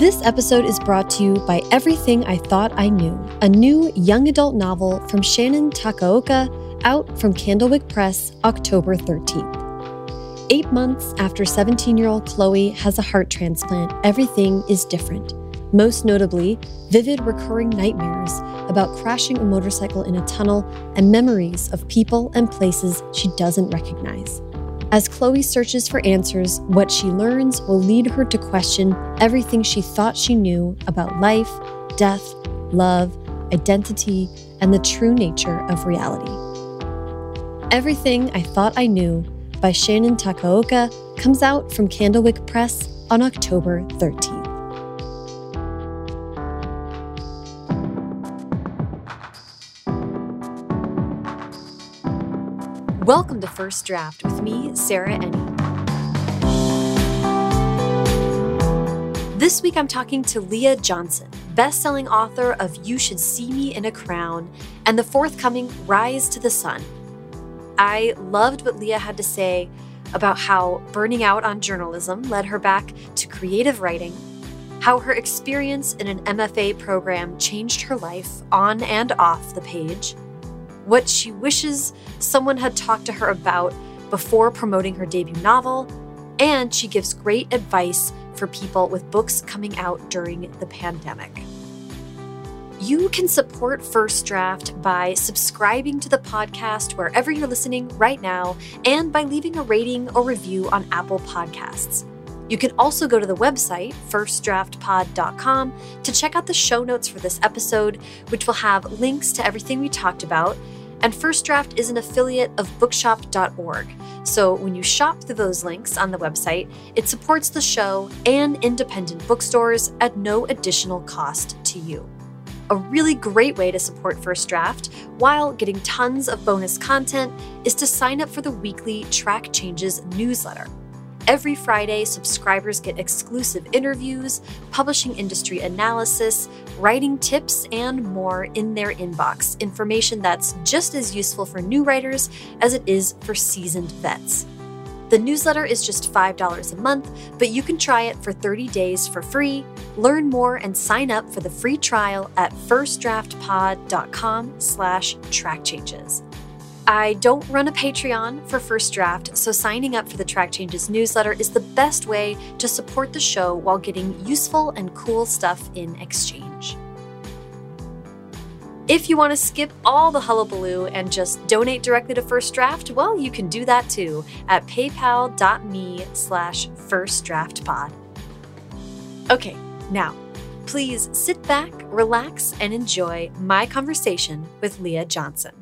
This episode is brought to you by Everything I Thought I Knew, a new young adult novel from Shannon Takaoka, out from Candlewick Press October 13th. Eight months after 17 year old Chloe has a heart transplant, everything is different. Most notably, vivid recurring nightmares about crashing a motorcycle in a tunnel and memories of people and places she doesn't recognize. As Chloe searches for answers, what she learns will lead her to question everything she thought she knew about life, death, love, identity, and the true nature of reality. Everything I Thought I Knew by Shannon Takaoka comes out from Candlewick Press on October 13th. Welcome to First Draft with me, Sarah Enni. This week I'm talking to Leah Johnson, best-selling author of You Should See Me in a Crown and the forthcoming Rise to the Sun. I loved what Leah had to say about how burning out on journalism led her back to creative writing, how her experience in an MFA program changed her life on and off the page, what she wishes someone had talked to her about before promoting her debut novel, and she gives great advice for people with books coming out during the pandemic. You can support First Draft by subscribing to the podcast wherever you're listening right now and by leaving a rating or review on Apple Podcasts. You can also go to the website, firstdraftpod.com, to check out the show notes for this episode, which will have links to everything we talked about and First Draft is an affiliate of bookshop.org. So when you shop through those links on the website, it supports the show and independent bookstores at no additional cost to you. A really great way to support First Draft while getting tons of bonus content is to sign up for the weekly Track Changes newsletter. Every Friday, subscribers get exclusive interviews, publishing industry analysis, writing tips, and more in their inbox. Information that's just as useful for new writers as it is for seasoned vets. The newsletter is just $5 a month, but you can try it for 30 days for free. Learn more and sign up for the free trial at firstdraftpod.com slash track changes. I don't run a Patreon for First Draft, so signing up for the Track Changes newsletter is the best way to support the show while getting useful and cool stuff in exchange. If you want to skip all the hullabaloo and just donate directly to First Draft, well, you can do that too at paypal.me slash firstdraftpod. Okay, now, please sit back, relax, and enjoy my conversation with Leah Johnson.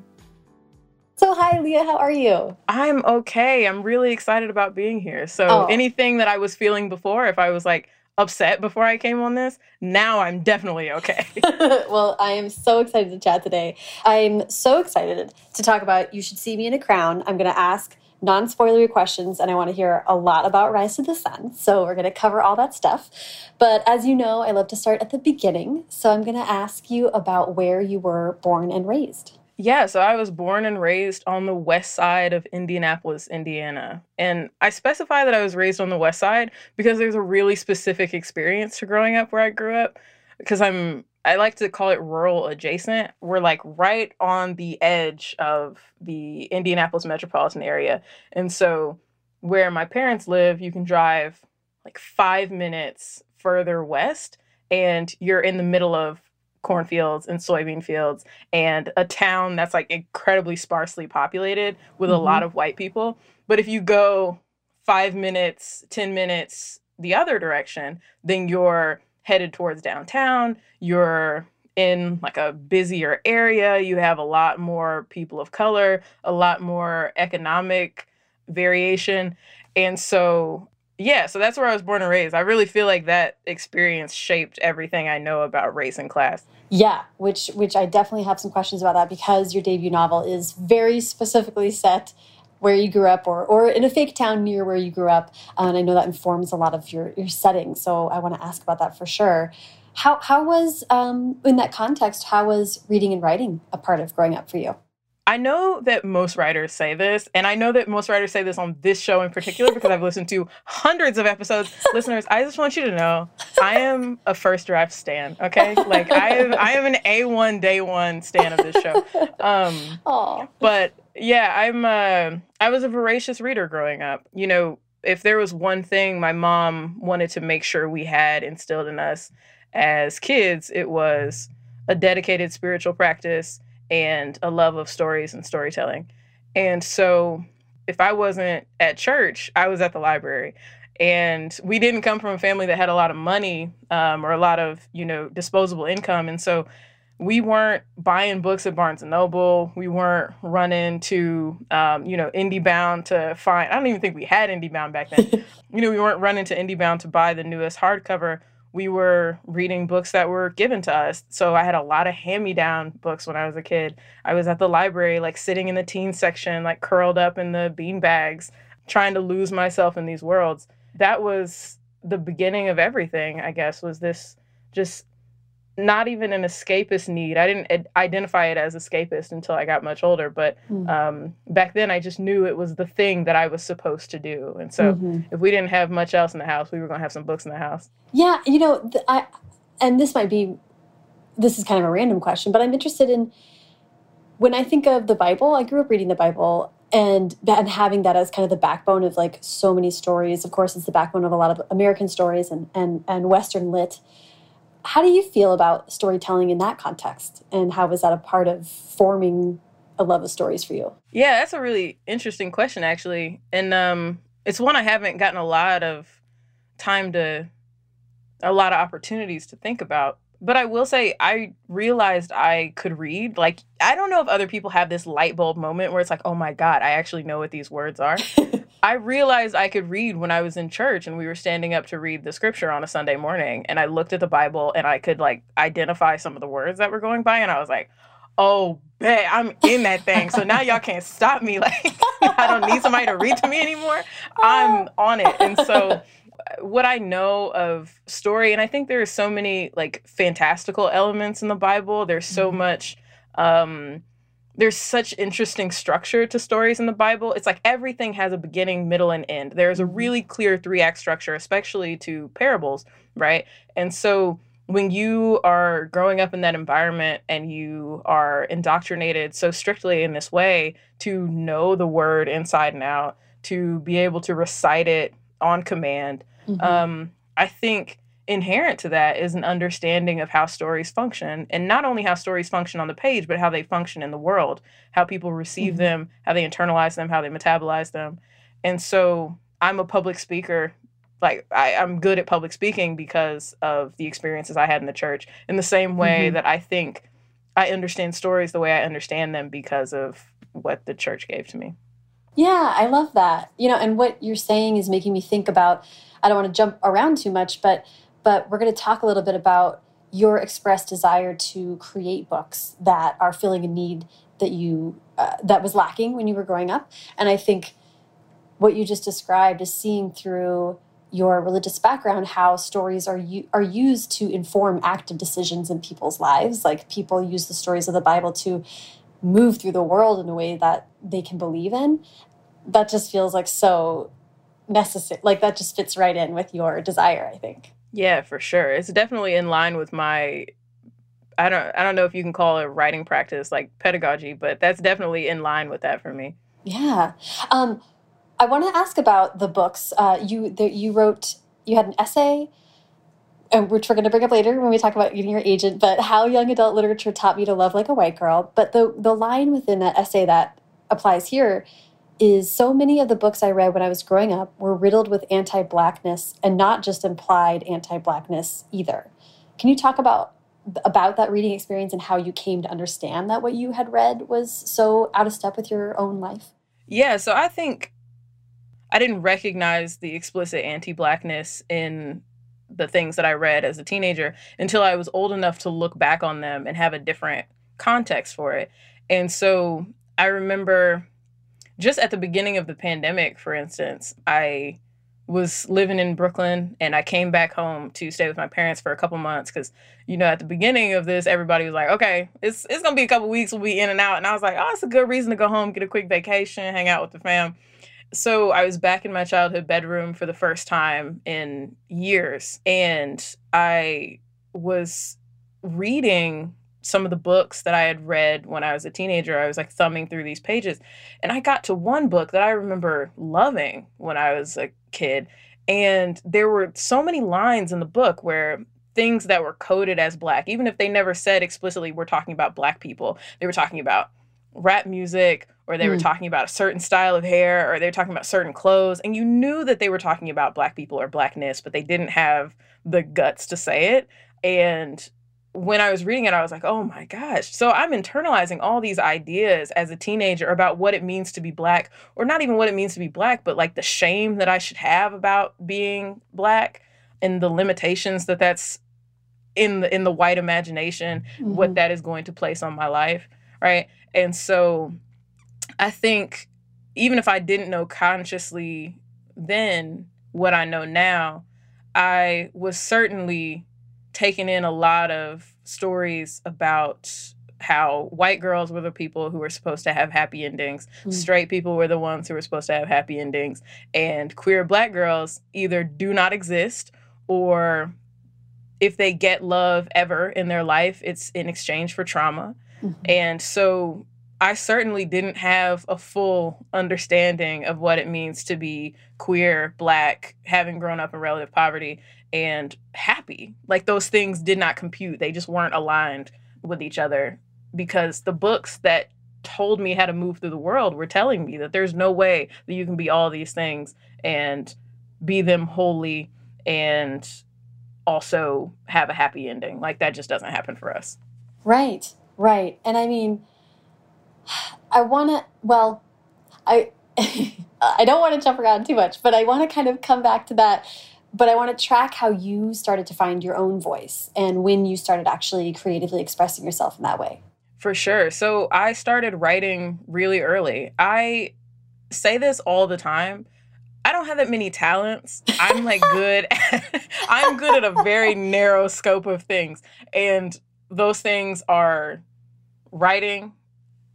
So, hi, Leah, how are you? I'm okay. I'm really excited about being here. So, Oh. anything that I was feeling before, if I was like upset before I came on this, now I'm definitely okay. well, I am so excited to chat today. I'm so excited to talk about You Should See Me in a Crown. I'm going to ask non spoilery questions, and I want to hear a lot about Rise to the Sun. So, we're going to cover all that stuff. But as you know, I love to start at the beginning. So, I'm going to ask you about where you were born and raised. Yeah, so I was born and raised on the west side of Indianapolis, Indiana. And I specify that I was raised on the west side because there's a really specific experience to growing up where I grew up. Because I'm, I like to call it rural adjacent. We're like right on the edge of the Indianapolis metropolitan area. And so where my parents live, you can drive like five minutes further west and you're in the middle of cornfields and soybean fields and a town that's like incredibly sparsely populated with a lot mm-hmm. of white people. But if you go five minutes, 10 minutes the other direction, then you're headed towards downtown. You're in like a busier area. You have a lot more people of color, a lot more economic variation. And so, yeah, so that's where I was born and raised. I really feel like that experience shaped everything I know about race and class. Yeah, which which I definitely have some questions about that because your debut novel is very specifically set where you grew up or or in a fake town near where you grew up, and I know that informs a lot of your your setting. So I want to ask about that for sure. How how was um, in that context? How was reading and writing a part of growing up for you? I know that most writers say this, and I know that most writers say this on this show in particular because I've listened to hundreds of episodes. Listeners, I just want you to know I am a first draft stan. Okay, like I am, I am an A one day one stan of this show. Um, Aw. but yeah, I'm. Uh, I was a voracious reader growing up. You know, if there was one thing my mom wanted to make sure we had instilled in us as kids, it was a dedicated spiritual practice and a love of stories and storytelling. And so if I wasn't at church, I was at the library. And we didn't come from a family that had a lot of money um, or a lot of, you know, disposable income. And so we weren't buying books at Barnes and Noble. We weren't running to, um, you know, IndieBound to find. I don't even think we had IndieBound back then. you know, we weren't running to IndieBound to buy the newest hardcover we were reading books that were given to us. So I had a lot of hand me down books when I was a kid. I was at the library, like sitting in the teen section, like curled up in the bean bags, trying to lose myself in these worlds. That was the beginning of everything, I guess, was this just not even an escapist need. I didn't ad- identify it as escapist until I got much older, but Mm. um, back then I just knew it was the thing that I was supposed to do. And so Mhm. if we didn't have much else in the house, we were going to have some books in the house. Yeah, you know, th- I and this might be this is kind of a random question, but I'm interested in when I think of the Bible. I grew up reading the Bible and and having that as kind of the backbone of like so many stories. Of course, it's the backbone of a lot of American stories and and and Western lit. How do you feel about storytelling in that context, and how was that a part of forming a love of stories for you? Yeah, that's a really interesting question, actually. And um, it's one I haven't gotten a lot of time to, a lot of opportunities to think about. But I will say, I realized I could read. Like, I don't know if other people have this light bulb moment where it's like, oh my God, I actually know what these words are. I realized I could read when I was in church and we were standing up to read the scripture on a Sunday morning. And I looked at the Bible and I could like identify some of the words that were going by. And I was like, oh, bet I'm in that thing. So now y'all can't stop me. Like, I don't need somebody to read to me anymore. I'm oh. on it. And so, what I know of story, and I think there are so many like fantastical elements in the Bible. There's so Mhm. much. Um, there's such interesting structure to stories in the Bible. It's like everything has a beginning, middle, and end. There's a Mhm. really clear three act structure, especially to parables, right? And so when you are growing up in that environment and you are indoctrinated so strictly in this way to know the word inside and out, to be able to recite it on command, Mhm. um, I think inherent to that is an understanding of how stories function and not only how stories function on the page but how they function in the world how people receive Mhm. them how they internalize them how they metabolize them and so i'm a public speaker like I, i'm good at public speaking because of the experiences i had in the church in the same way Mhm. that i think i understand stories the way i understand them because of what the church gave to me Yeah, I love that. You know, and what you're saying is making me think about I don't want to jump around too much, but but we're going to talk a little bit about your expressed desire to create books that are filling a need that you uh, that was lacking when you were growing up. And I think what you just described is seeing through your religious background how stories are are used to inform active decisions in people's lives. Like people use the stories of the Bible to move through the world in a way that they can believe in that just feels like so necessary like that just fits right in with your desire i think Yeah, for sure. It's definitely in line with my I don't I don't know if you can call it writing practice like pedagogy, but that's definitely in line with that for me. yeah um i want to ask about the books uh you the, you wrote you had an essay and which we're going to bring up later when we talk about getting your agent but how young adult literature taught me to love like a white girl but the the line within that essay that applies here is so many of the books I read when I was growing up were riddled with anti blackness and not just implied anti blackness either. Can you talk about about that reading experience and how you came to understand that what you had read was so out of step with your own life? Yeah, so I think I didn't recognize the explicit anti-blackness in the things that I read as a teenager until I was old enough to look back on them and have a different context for it. And so I remember just at the beginning of the pandemic, for instance, I was living in Brooklyn and I came back home to stay with my parents for a couple months because, you know, at the beginning of this, everybody was like, okay, it's, it's going to be a couple weeks. We'll be in and out. And I was like, oh, it's a good reason to go home, get a quick vacation, hang out with the fam. So I was back in my childhood bedroom for the first time in years. And I was reading some of the books that I had read when I was a teenager. I was like thumbing through these pages. And I got to one book that I remember loving when I was a kid. And there were so many lines in the book where things that were coded as black, even if they never said explicitly we're talking about black people, they were talking about rap music or they mm. were talking about a certain style of hair or they were talking about certain clothes and you knew that they were talking about black people or blackness but they didn't have the guts to say it and when I was reading it, I was like, oh my gosh. So I'm internalizing all these ideas as a teenager about what it means to be black, or not even what it means to be black, but like the shame that I should have about being black and the limitations that that's in the in the white imagination, mm-hmm. what that is going to place on my life, right? And so I think even if I didn't know consciously then what I know now, I was certainly taken in a lot of stories about how white girls were the people who were supposed to have happy endings, mm. straight people were the ones who were supposed to have happy endings, and queer black girls either do not exist or if they get love ever in their life, it's in exchange for trauma. Mm-hmm. And so I certainly didn't have a full understanding of what it means to be queer, black, having grown up in relative poverty and happy. Like those things did not compute. They just weren't aligned with each other because the books that told me how to move through the world were telling me that there's no way that you can be all these things and be them wholly and also have a happy ending. Like that just doesn't happen for us. Right. Right. And I mean I want to well I I don't want to jump around too much, but I want to kind of come back to that but I want to track how you started to find your own voice and when you started actually creatively expressing yourself in that way. For sure. So I started writing really early. I say this all the time. I don't have that many talents. I'm like good at, I'm good at a very narrow scope of things. And those things are writing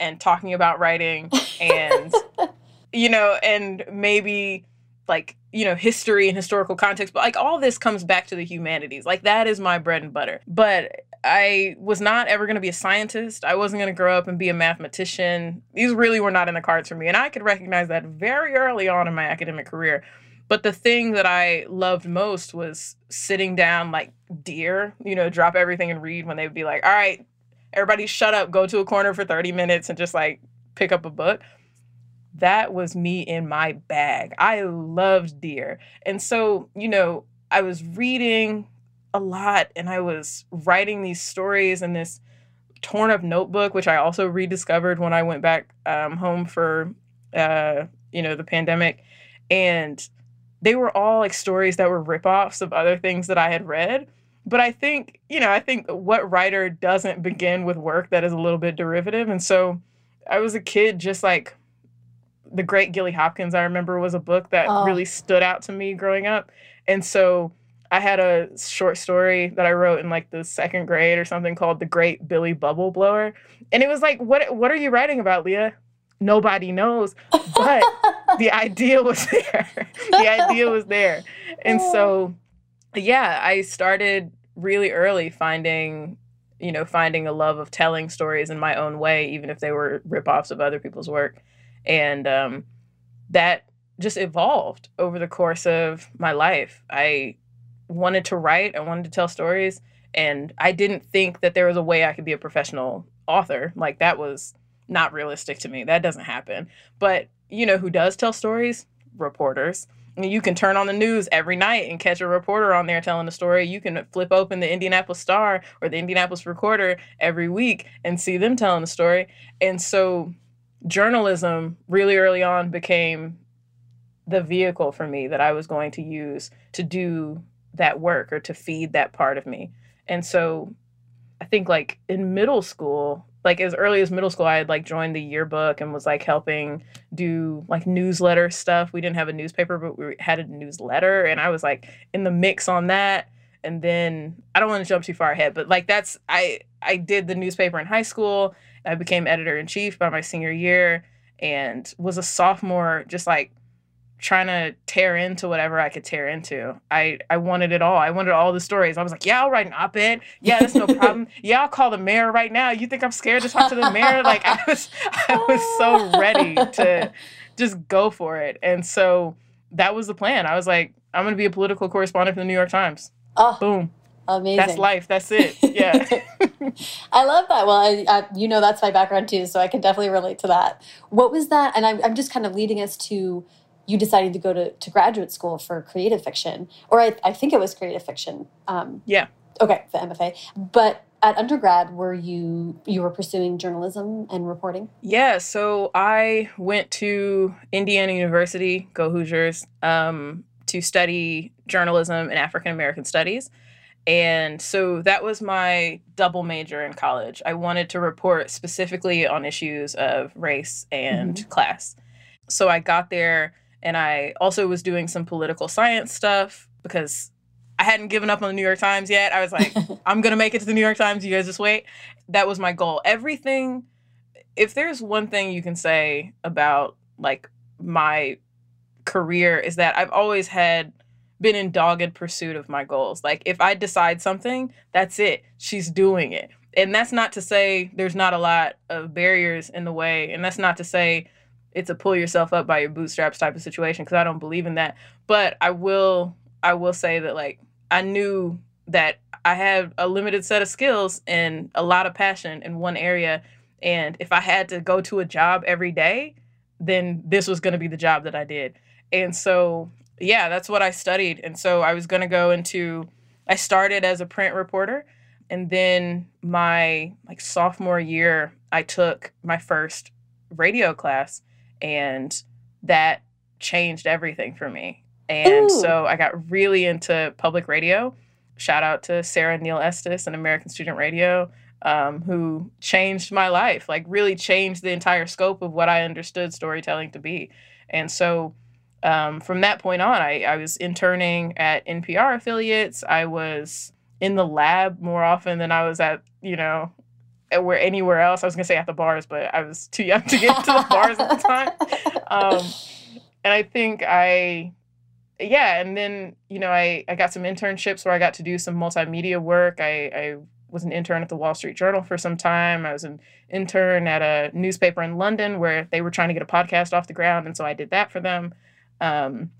and talking about writing and you know and maybe like you know history and historical context but like all this comes back to the humanities. Like that is my bread and butter. But i was not ever going to be a scientist. I wasn't going to grow up and be a mathematician. These really were not in the cards for me and i could recognize that very early on in my academic career. But the thing that i loved most was sitting down like DEAR you know drop everything and read when they would be like all right everybody shut up. Go to a corner for 30 minutes and just like pick up a book that was me in my bag. I loved DEAR. And so, you know, I was reading a lot and I was writing these stories in this torn up notebook, which I also rediscovered when I went back um, home for, uh, you know, the pandemic. And they were all like stories that were ripoffs of other things that I had read. But I think, you know, I think what writer doesn't begin with work that is a little bit derivative? And so I was a kid just like the Great Gilly Hopkins, I remember, was a book that oh. really stood out to me growing up. And so I had a short story that I wrote in like the second grade or something called The Great Billy Bubble Blower. And it was like, what what are you writing about, Leah? Nobody knows. But the idea was there. the idea was there. And so oh. yeah, I started really early finding you know, finding a love of telling stories in my own way, even if they were ripoffs of other people's work and um, that just evolved over the course of my life. I wanted to write, I wanted to tell stories, and I didn't think that there was a way I could be a professional author. Like that was not realistic to me. That doesn't happen. But you know who does tell stories? Reporters. You can turn on the news every night and catch a reporter on there telling a story. You can flip open the Indianapolis Star or the Indianapolis Recorder every week and see them telling a story. And so journalism really early on became the vehicle for me that I was going to use to do that work or to feed that part of me. And so I think like in middle school, like as early as middle school, I had like joined the yearbook and was like helping do like newsletter stuff. We didn't have a newspaper, but we had a newsletter, and I was like in the mix on that. And then I don't want to jump too far ahead, but like that's I I did the newspaper in high school. I became editor in chief by my senior year, and was a sophomore, just like trying to tear into whatever I could tear into. I I wanted it all. I wanted all the stories. I was like, yeah, I'll write an op-ed. Yeah, that's no problem. yeah, I'll call the mayor right now. You think I'm scared to talk to the mayor? Like I was I was so ready to just go for it. And so that was the plan. I was like, I'm going to be a political correspondent for the New York Times. Oh, Boom. Amazing. That's life. That's it. Yeah. I love that. Well, I, I, you know, that's my background too, so I can definitely relate to that. What was that? And I'm, I'm just kind of leading us to you deciding to go to, to graduate school for creative fiction, or I, I think it was creative fiction. Um, yeah. Okay, the MFA. But at undergrad, were you you were pursuing journalism and reporting? Yeah. So I went to Indiana University, go Hoosiers, um, to study journalism and African American studies. And so that was my double major in college. I wanted to report specifically on issues of race and mm-hmm. class. So I got there and I also was doing some political science stuff because I hadn't given up on the New York Times yet. I was like, I'm going to make it to the New York Times. You guys just wait. That was my goal. Everything, if there's one thing you can say about like my career, is that I've always had been in dogged pursuit of my goals. Like if I decide something, that's it. She's doing it. And that's not to say there's not a lot of barriers in the way. And that's not to say it's a pull yourself up by your bootstraps type of situation because I don't believe in that. But I will I will say that like I knew that I had a limited set of skills and a lot of passion in one area. And if I had to go to a job every day, then this was going to be the job that I did. And so yeah, that's what I studied. And so I was going to go into, I started as a print reporter. And then my like sophomore year, I took my first radio class and that changed everything for me. And Ooh. so I got really into public radio. Shout out to Sarah Neal Estes and American Student Radio, um, who changed my life, like really changed the entire scope of what I understood storytelling to be. And so um, from that point on, I, I was interning at NPR affiliates. I was in the lab more often than I was at, you know, where anywhere else. I was gonna say at the bars, but I was too young to get to the bars at the time. Um, and I think I, yeah, and then you know I I got some internships where I got to do some multimedia work. I I was an intern at the Wall Street Journal for some time. I was an intern at a newspaper in London where they were trying to get a podcast off the ground, and so I did that for them. Um,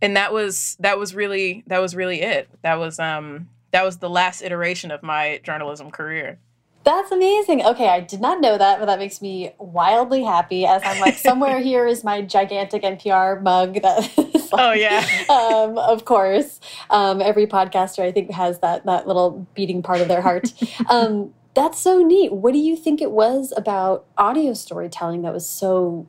and that was that was really that was really it. That was um that was the last iteration of my journalism career. That's amazing. Okay, I did not know that, but that makes me wildly happy. As I'm like, somewhere here is my gigantic NPR mug. That like, oh yeah, um, of course. Um, every podcaster, I think, has that that little beating part of their heart. Um, that's so neat. What do you think it was about audio storytelling that was so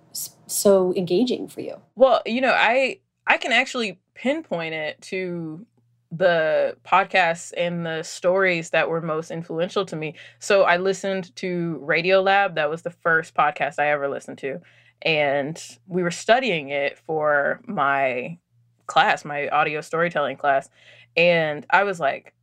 so engaging for you? Well, you know, I I can actually pinpoint it to the podcasts and the stories that were most influential to me. So I listened to Radiolab. That was the first podcast I ever listened to. And we were studying it for my class, my audio storytelling class. And I was like,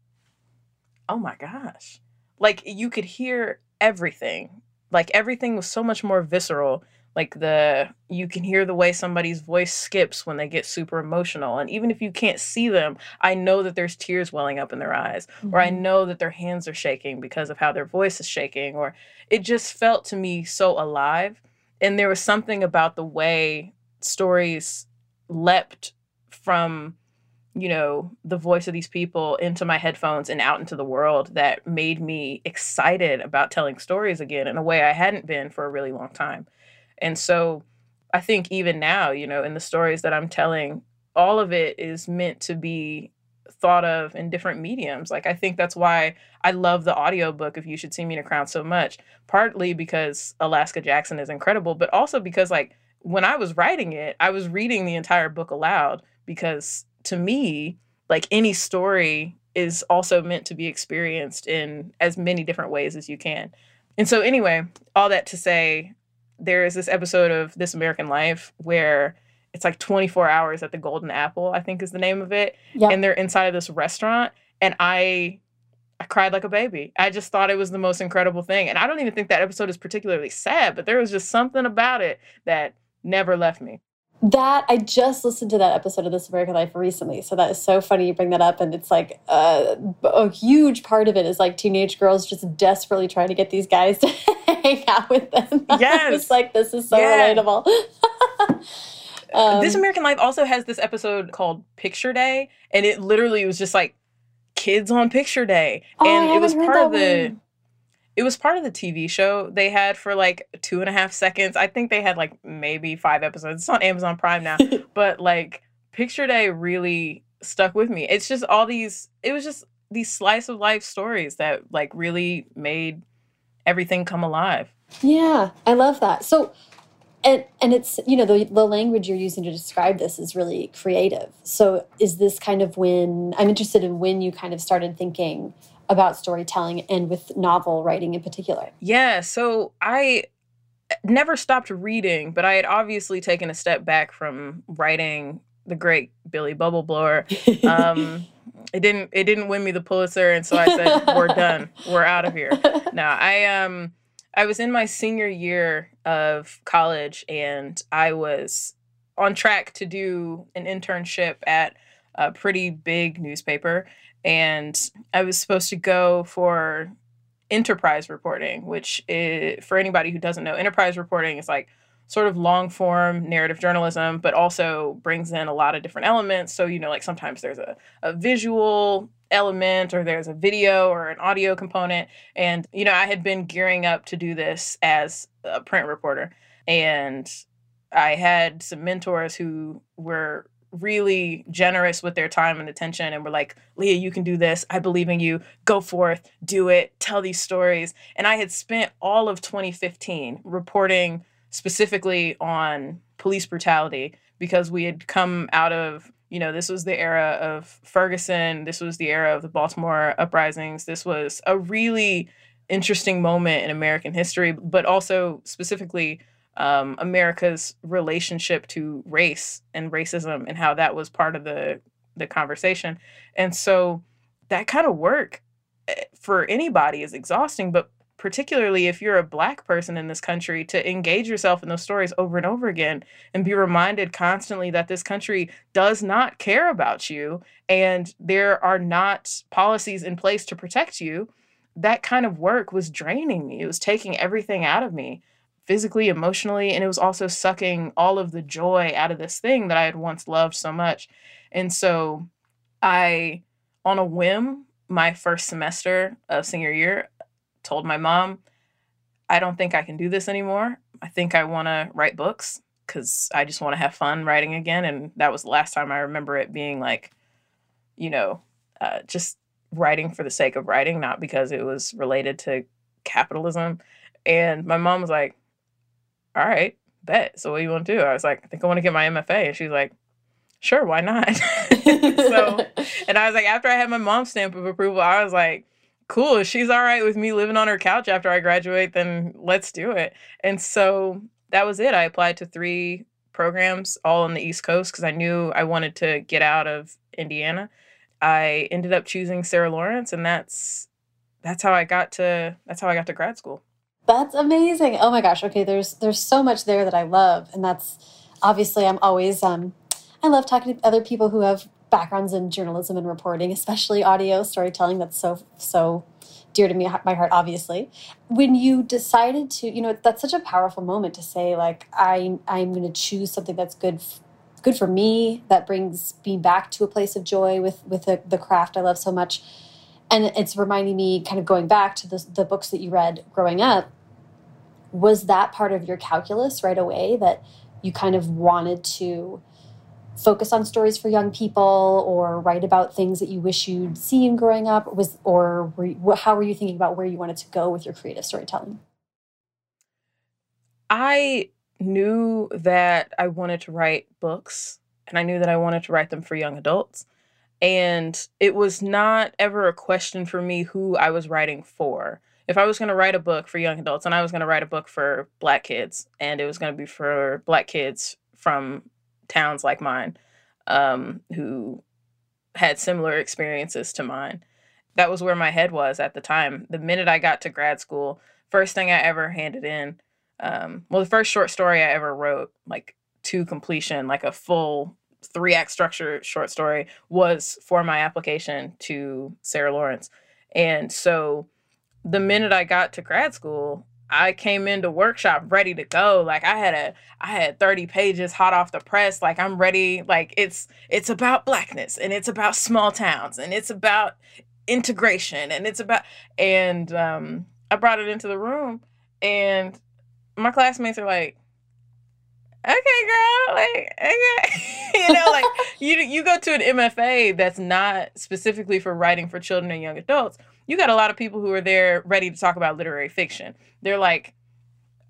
oh my gosh, like you could hear everything. Like everything was so much more visceral. Like the you can hear the way somebody's voice skips when they get super emotional. And even if you can't see them, I know that there's tears welling up in their eyes. Mm-hmm. Or I mm-hmm. know that their hands are shaking because of how their voice is shaking. Or it just felt to me so alive. And there was something about the way stories leapt from you know, the voice of these people into my headphones and out into the world that made me excited about telling stories again in a way I hadn't been for a really long time. And so I think even now, you know, in the stories that I'm telling, all of it is meant to be thought of in different mediums. Like I think that's why I love the audiobook of You Should See Me in a Crown so much, partly because Alaska Jackson is incredible, but also because like when I was writing it, I was reading the entire book aloud because to me, like any story is also meant to be experienced in as many different ways as you can. and so anyway, all that to say, there is this episode of This American Life where it's like 24 hours at the Golden Apple, I think is the name of it. Yep. And they're inside of this restaurant and I I cried like a baby. I just thought it was the most incredible thing. And I don't even think that episode is particularly sad, but there was just something about it that never left me. That I just listened to that episode of This American Life recently, so that is so funny you bring that up. And it's like uh, a huge part of it is like teenage girls just desperately trying to get these guys to hang out with them. Yes, it's like this is so Yeah. relatable. um, this American Life also has this episode called Picture Day, and it literally was just like kids on Picture Day, Oh, I and it was part of the. one. It was part of the TV show they had for like two and a half seconds. I think they had like maybe five episodes. It's on Amazon Prime now, but like Picture Day really stuck with me. It's just all these. It was just these slice of life stories that like really made everything come alive. Yeah, I love that. So, and and it's you know the the language you're using to describe this is really creative. So, is this kind of when I'm interested in when you kind of started thinking about storytelling and with novel writing in particular? Yeah, so I never stopped reading, but I had obviously taken a step back from writing the great Billy Bubble Blower. Um, it didn't it didn't win me the Pulitzer, and so I said, "We're done. We're out of here." Now I um I was in my senior year of college, and I was on track to do an internship at a pretty big newspaper, and I was supposed to go for enterprise reporting, which is, for anybody who doesn't know, enterprise reporting is like sort of long form narrative journalism, but also brings in a lot of different elements. So, you know, like sometimes there's a, a visual element or there's a video or an audio component. And, you know, I had been gearing up to do this as a print reporter. And I had some mentors who were really generous with their time and attention and were like, Leah, you can do this. I believe in you. Go forth, do it, tell these stories. And I had spent all of 2015 reporting specifically on police brutality because we had come out of you know this was the era of ferguson this was the era of the baltimore uprisings this was a really interesting moment in american history but also specifically um, america's relationship to race and racism and how that was part of the the conversation. And so that kind of work eh, for anybody is exhausting but particularly if you're a black person in this country, to engage yourself in those stories over and over again and be reminded constantly that this country does not care about you and there are not policies in place to protect you. That kind of work was draining me. It was taking everything out of me physically, emotionally, and it was also sucking all of the joy out of this thing that I had once loved so much. And so I, on a whim, my first semester of senior year, told my mom, I don't think I can do this anymore. I think I want to write books because I just want to have fun writing again. And that was the last time I remember it being like, you know, uh, just writing for the sake of writing, not because it was related to capitalism. And my mom was like, all right, bet. So what do you want to do? I was like, I think I want to get my MFA. And she's like, sure, why not? so, and I was like, after I had my mom's stamp of approval, I was like, cool. If she's all right with me living on her couch after I graduate, then let's do it. And so that was it. I applied to three programs all on the East Coast because I knew I wanted to get out of Indiana. I ended up choosing Sarah Lawrence, and that's that's how I got to that's how I got to grad school. That's amazing. Oh my gosh. Okay, there's there's so much there that I love, and that's obviously I'm always um I love talking to other people who have backgrounds in journalism and reporting, especially audio storytelling. That's so so dear to me, my heart. Obviously, when you decided to, you know, that's such a powerful moment to say, like, I I'm going to choose something that's good. Good for me. That brings me back to a place of joy with with the, the craft I love so much, and it's reminding me, kind of going back to the the books that you read growing up. Was that part of your calculus right away that you kind of wanted to focus on stories for young people or write about things that you wish you'd seen growing up was or were you, how were you thinking about where you wanted to go with your creative storytelling I knew that I wanted to write books and I knew that I wanted to write them for young adults. And it was not ever a question for me who I was writing for. if I was going to write a book for young adults and I was going to write a book for black kids and it was going to be for black kids from towns like mine um, who had similar experiences to mine. That was where my head was at the time. The minute I got to grad school, first thing I ever handed in, um, well, the first short story I ever wrote, like to completion, like a full three act structure short story, was for my application to Sarah Lawrence. And so the minute I got to grad school, I came into workshop ready to go. Like I had a I had 30 pages hot off the press. Like I'm ready. Like it's it's about blackness and it's about small towns and it's about integration and it's about and um I brought it into the room and my classmates are like okay girl like okay you know like you you go to an MFA that's not specifically for writing for children and young adults you got a lot of people who are there ready to talk about literary fiction. They're like,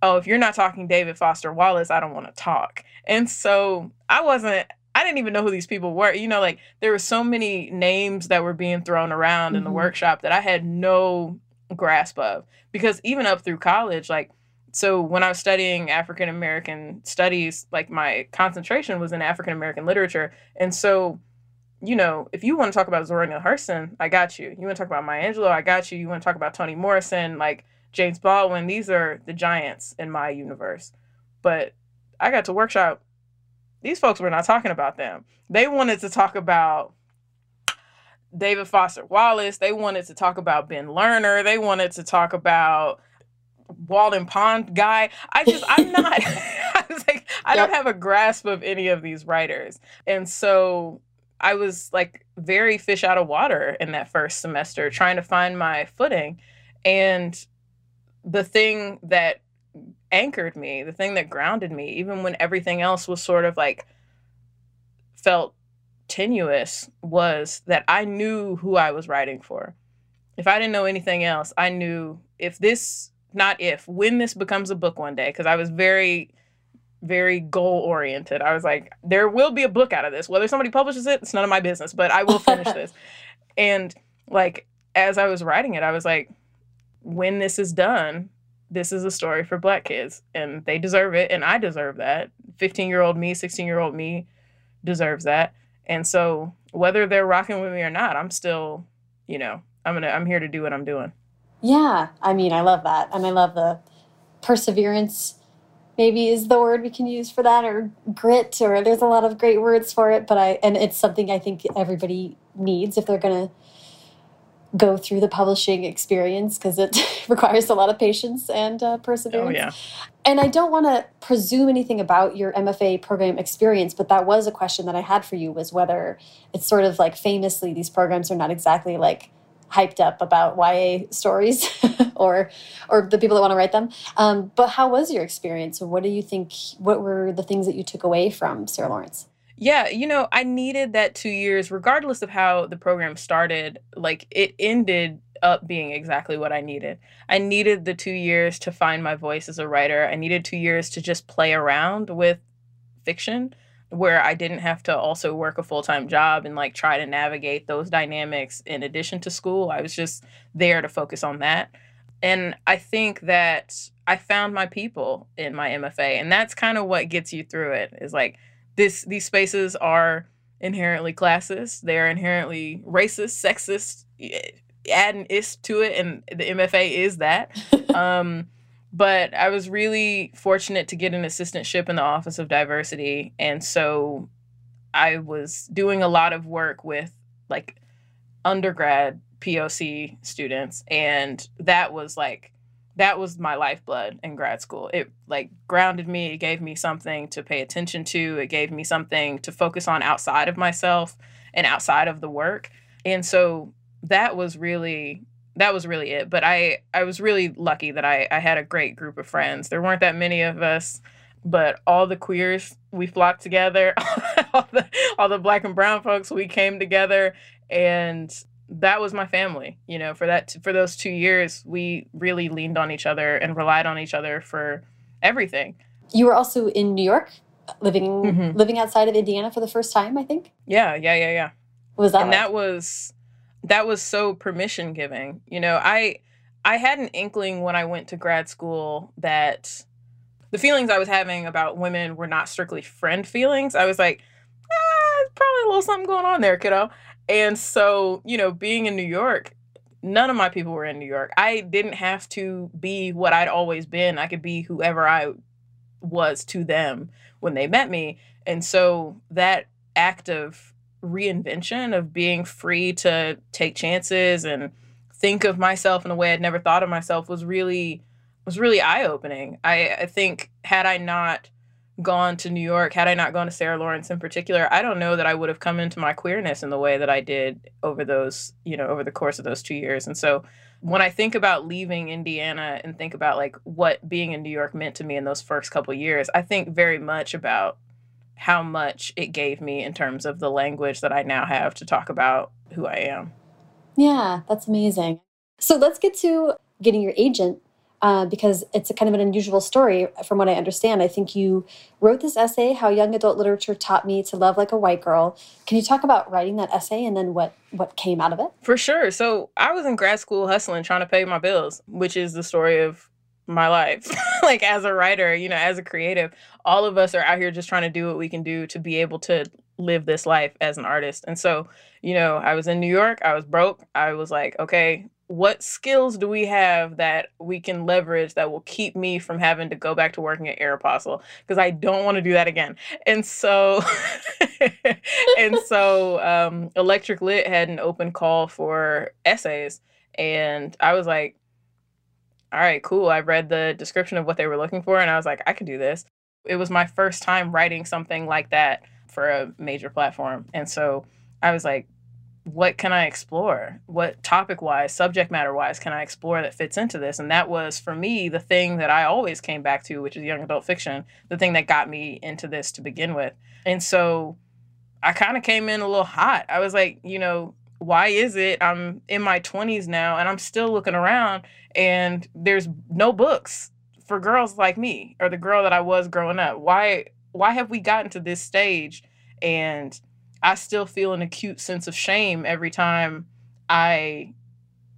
oh, if you're not talking David Foster Wallace, I don't want to talk. And so I wasn't, I didn't even know who these people were. You know, like there were so many names that were being thrown around mm-hmm. in the mm-hmm. workshop that I had no grasp of. Because even up through college, like, so when I was studying African American studies, like my concentration was in African American literature. And so you know, if you want to talk about Zora Neale Hurston, I got you. You want to talk about Maya Angelou, I got you. You want to talk about Toni Morrison, like James Baldwin, these are the giants in my universe. But I got to workshop. These folks were not talking about them. They wanted to talk about David Foster Wallace. They wanted to talk about Ben Lerner. They wanted to talk about Walden Pond guy. I just, I'm not, I was like, I yep. don't have a grasp of any of these writers. And so I was like very fish out of water in that first semester, trying to find my footing. And the thing that anchored me, the thing that grounded me, even when everything else was sort of like felt tenuous, was that I knew who I was writing for. If I didn't know anything else, I knew if this, not if, when this becomes a book one day, because I was very very goal oriented. I was like, there will be a book out of this. Whether somebody publishes it, it's none of my business, but I will finish this. And like as I was writing it, I was like, when this is done, this is a story for black kids and they deserve it and I deserve that. 15-year-old me, 16-year-old me deserves that. And so whether they're rocking with me or not, I'm still, you know, I'm to I'm here to do what I'm doing. Yeah, I mean, I love that. And I love the perseverance maybe is the word we can use for that or grit or there's a lot of great words for it but i and it's something i think everybody needs if they're going to go through the publishing experience because it requires a lot of patience and uh, perseverance. Oh, yeah. And I don't want to presume anything about your MFA program experience, but that was a question that I had for you was whether it's sort of like famously these programs are not exactly like hyped up about YA stories or or the people that want to write them. Um, but how was your experience? What do you think? What were the things that you took away from Sarah Lawrence? Yeah, you know, I needed that two years, regardless of how the program started. Like it ended up being exactly what I needed. I needed the two years to find my voice as a writer. I needed two years to just play around with fiction where I didn't have to also work a full time job and like try to navigate those dynamics in addition to school. I was just there to focus on that. And I think that I found my people in my MFA, and that's kind of what gets you through it. Is like this these spaces are inherently classist, they're inherently racist, sexist, add an is to it, and the MFA is that. um, but I was really fortunate to get an assistantship in the Office of Diversity. And so I was doing a lot of work with like undergrad POC students. And that was like, that was my lifeblood in grad school. It like grounded me. It gave me something to pay attention to. It gave me something to focus on outside of myself and outside of the work. And so that was really that was really it. But I I was really lucky that I I had a great group of friends. There weren't that many of us, but all the queers we flocked together. all the all the black and brown folks we came together and that was my family you know for that for those two years we really leaned on each other and relied on each other for everything you were also in new york living mm-hmm. living outside of indiana for the first time i think yeah yeah yeah yeah what was that and like? that was that was so permission giving. You know, I I had an inkling when I went to grad school that the feelings I was having about women were not strictly friend feelings. I was like, ah, probably a little something going on there, kiddo. And so, you know, being in New York, none of my people were in New York. I didn't have to be what I'd always been. I could be whoever I was to them when they met me. And so that act of reinvention of being free to take chances and think of myself in a way I'd never thought of myself was really was really eye opening. I, I think had I not gone to New York, had I not gone to Sarah Lawrence in particular, I don't know that I would have come into my queerness in the way that I did over those, you know, over the course of those two years. And so when I think about leaving Indiana and think about like what being in New York meant to me in those first couple years, I think very much about how much it gave me in terms of the language that I now have to talk about who I am. Yeah, that's amazing. So let's get to getting your agent uh, because it's a kind of an unusual story from what I understand. I think you wrote this essay, How Young Adult Literature Taught Me to Love Like a White Girl. Can you talk about writing that essay and then what, what came out of it? For sure. So I was in grad school hustling, trying to pay my bills, which is the story of my life. like as a writer, you know, as a creative, all of us are out here just trying to do what we can do to be able to live this life as an artist. And so, you know, I was in New York, I was broke. I was like, okay, what skills do we have that we can leverage that will keep me from having to go back to working at Aeropostale because I don't want to do that again. And so, and so, um, Electric Lit had an open call for essays, and I was like, "All right, cool." I read the description of what they were looking for, and I was like, "I could do this." It was my first time writing something like that for a major platform, and so I was like, what can I explore? What topic wise, subject matter wise, can I explore that fits into this? And that was for me the thing that I always came back to, which is young adult fiction, the thing that got me into this to begin with. And so I kind of came in a little hot. I was like, you know, why is it I'm in my 20s now and I'm still looking around and there's no books for girls like me or the girl that I was growing up? Why why have we gotten to this stage and I still feel an acute sense of shame every time I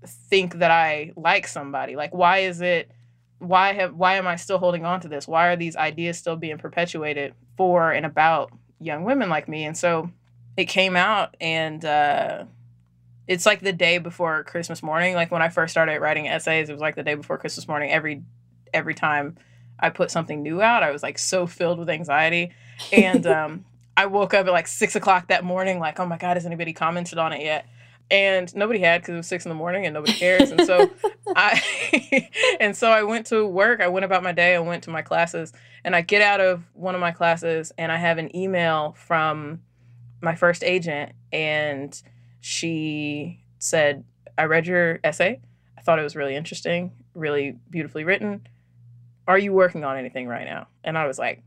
think that I like somebody. Like why is it why have why am I still holding on to this? Why are these ideas still being perpetuated for and about young women like me? And so it came out and uh it's like the day before Christmas morning. Like when I first started writing essays, it was like the day before Christmas morning. Every every time I put something new out, I was like so filled with anxiety. And um I woke up at like six o'clock that morning, like, oh my God, has anybody commented on it yet? And nobody had because it was six in the morning and nobody cares. And so I and so I went to work. I went about my day. I went to my classes, and I get out of one of my classes, and I have an email from my first agent, and she said, "I read your essay. I thought it was really interesting, really beautifully written. Are you working on anything right now?" And I was like,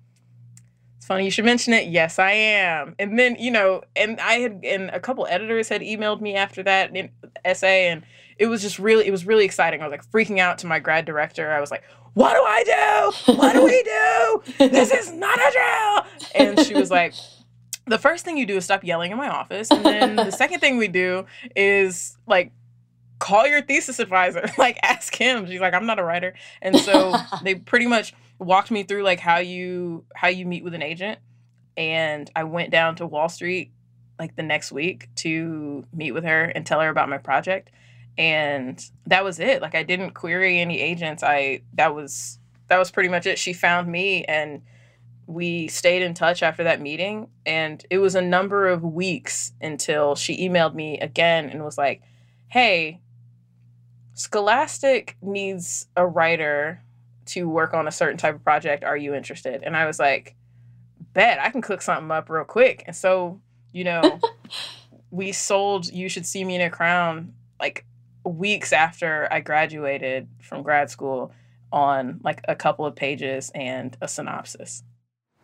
it's funny you should mention it. Yes, I am. And then, you know, and I had and a couple editors had emailed me after that essay and it was just really it was really exciting. I was like freaking out to my grad director. I was like, "What do I do? What do we do? This is not a drill." And she was like, "The first thing you do is stop yelling in my office, and then the second thing we do is like call your thesis advisor, like ask him." She's like, "I'm not a writer." And so they pretty much walked me through like how you how you meet with an agent. And I went down to Wall Street like the next week to meet with her and tell her about my project. And that was it. Like I didn't query any agents. I that was that was pretty much it. She found me and we stayed in touch after that meeting and it was a number of weeks until she emailed me again and was like hey Scholastic needs a writer to work on a certain type of project. Are you interested? And I was like, bet I can cook something up real quick. And so, you know, we sold You Should See Me in a Crown like weeks after I graduated from grad school on like a couple of pages and a synopsis.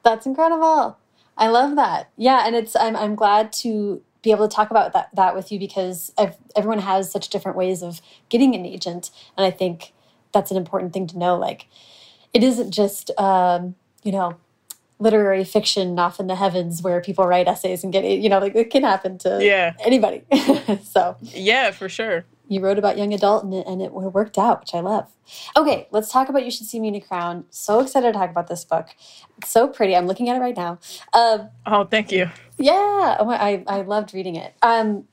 That's incredible. I love that. Yeah, and it's I'm I'm glad to be able to talk about that that with you because everyone has such different ways of getting an agent, and I think that's an important thing to know. Like, it isn't just, um, you know, literary fiction off in the heavens where people write essays and get it, you know, like it can happen to yeah. anybody. so, yeah, for sure. You wrote about young adult and it, and it worked out, which I love. Okay, let's talk about You Should See Me in a Crown. So excited to talk about this book. It's so pretty. I'm looking at it right now. Uh, oh, thank you. Yeah, oh, I, I loved reading it. Um,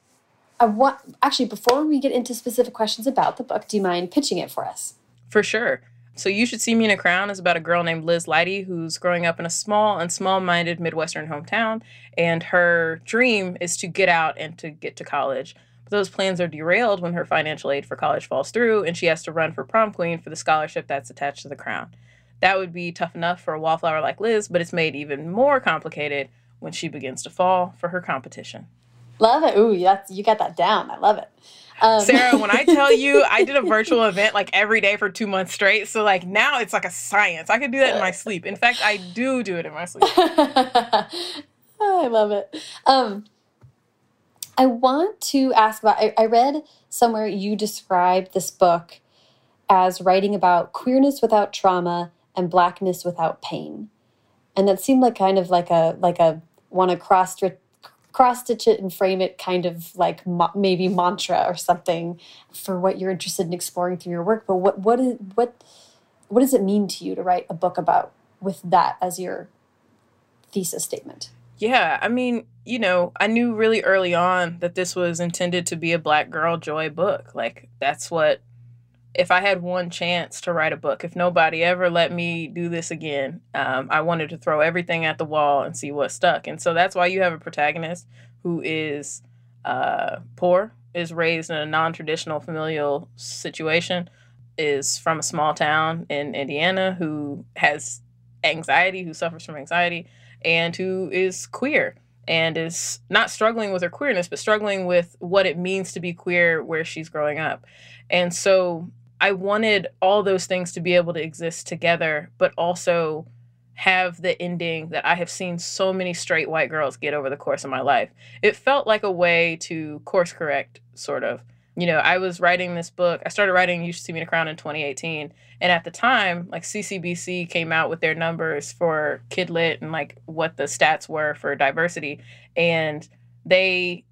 I want actually before we get into specific questions about the book, do you mind pitching it for us? For sure. So You Should See Me in a Crown is about a girl named Liz Lighty who's growing up in a small and small-minded Midwestern hometown, and her dream is to get out and to get to college. Those plans are derailed when her financial aid for college falls through, and she has to run for prom queen for the scholarship that's attached to the crown. That would be tough enough for a wallflower like Liz, but it's made even more complicated when she begins to fall for her competition. Love it. Ooh, you got that down. I love it. Um. Sarah, when I tell you I did a virtual event like every day for two months straight, so like now it's like a science. I could do that in my sleep. In fact, I do do it in my sleep. I love it. Um, I want to ask about. I, I read somewhere you described this book as writing about queerness without trauma and blackness without pain, and that seemed like kind of like a like a want to cross cross stitch it and frame it kind of like mo maybe mantra or something for what you're interested in exploring through your work. But what what is what what does it mean to you to write a book about with that as your thesis statement? Yeah, I mean, you know, I knew really early on that this was intended to be a black girl joy book. Like that's what if I had one chance to write a book, if nobody ever let me do this again, um, I wanted to throw everything at the wall and see what stuck. And so that's why you have a protagonist who is uh, poor, is raised in a non traditional familial situation, is from a small town in Indiana, who has anxiety, who suffers from anxiety, and who is queer and is not struggling with her queerness, but struggling with what it means to be queer where she's growing up. And so I wanted all those things to be able to exist together, but also have the ending that I have seen so many straight white girls get over the course of my life. It felt like a way to course correct, sort of. You know, I was writing this book. I started writing You Should See Me in a Crown in 2018. And at the time, like CCBC came out with their numbers for Kidlit and like what the stats were for diversity. And they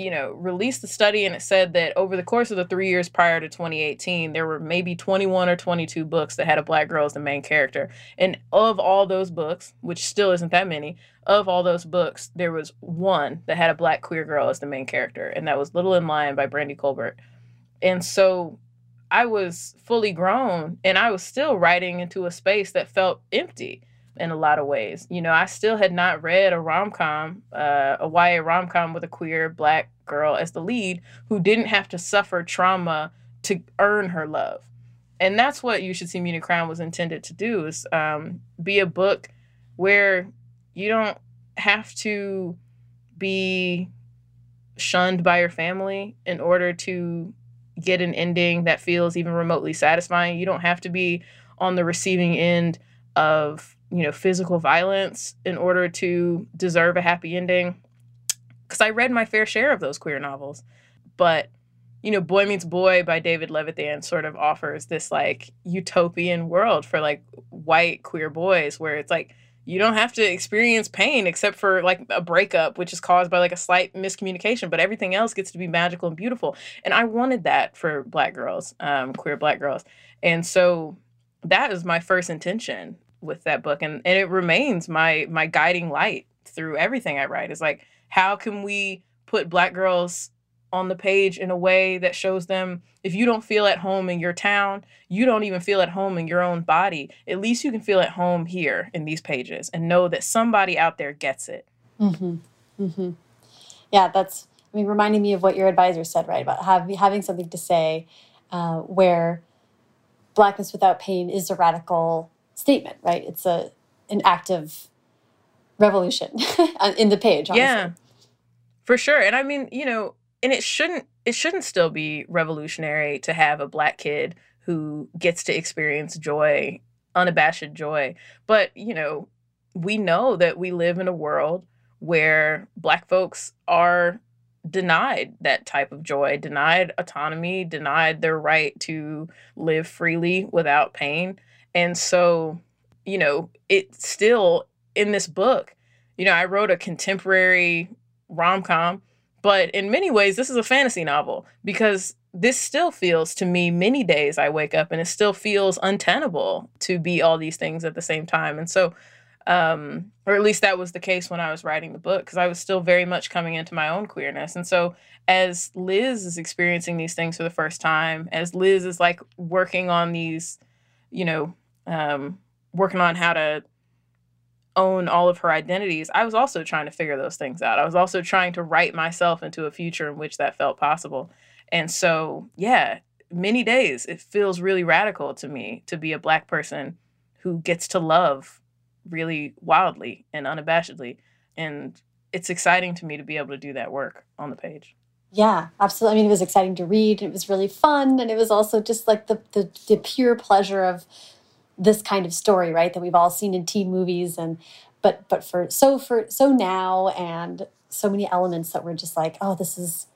you know, released the study and it said that over the course of the three years prior to 2018, there were maybe 21 or 22 books that had a black girl as the main character. And of all those books, which still isn't that many, of all those books, there was one that had a black queer girl as the main character, and that was Little and Lion by Brandy Colbert. And so I was fully grown and I was still writing into a space that felt empty in a lot of ways. You know, I still had not read a rom com, uh, a YA rom com with a queer black girl as the lead who didn't have to suffer trauma to earn her love. And that's what You Should See Me in a Crown was intended to do is um, be a book where you don't have to be shunned by your family in order to get an ending that feels even remotely satisfying. You don't have to be on the receiving end of you know, physical violence in order to deserve a happy ending. Because I read my fair share of those queer novels. But, you know, Boy Meets Boy by David Levithan sort of offers this like utopian world for like white queer boys where it's like, you don't have to experience pain except for like a breakup, which is caused by like a slight miscommunication, but everything else gets to be magical and beautiful. And I wanted that for black girls, um, queer black girls. And so that is my first intention with that book and and it remains my my guiding light through everything I write is like how can we put black girls on the page in a way that shows them if you don't feel at home in your town, you don't even feel at home in your own body. At least you can feel at home here in these pages and know that somebody out there gets it. Mm-hmm. Mm-hmm. Yeah, that's I mean reminding me of what your advisor said, right? About have, having something to say uh, where blackness without pain is a radical statement, right? It's a an act of revolution in the page. Honestly. Yeah, for sure. And I mean, you know, and it shouldn't it shouldn't still be revolutionary to have a black kid who gets to experience joy, unabashed joy. But you know, we know that we live in a world where black folks are denied that type of joy, denied autonomy, denied their right to live freely without pain. And so, you know, it's still in this book. You know, I wrote a contemporary rom com, But in many ways, this is a fantasy novel because this still feels to me many days I wake up and it still feels untenable to be all these things at the same time. And so, um, or at least that was the case when I was writing the book because I was still very much coming into my own queerness. And so, as Liz is experiencing these things for the first time, as Liz is like working on these, you know, um, working on how to own all of her identities, I was also trying to figure those things out. I was also trying to write myself into a future in which that felt possible. And so, yeah, many days it feels really radical to me to be a black person who gets to love really wildly and unabashedly. And it's exciting to me to be able to do that work on the page. Yeah, absolutely. I mean, it was exciting to read. It was really fun. And it was also just like the, the, the pure pleasure of this kind of story, right? That we've all seen in teen movies and but but for so for so now and so many elements that we're just like, oh, this is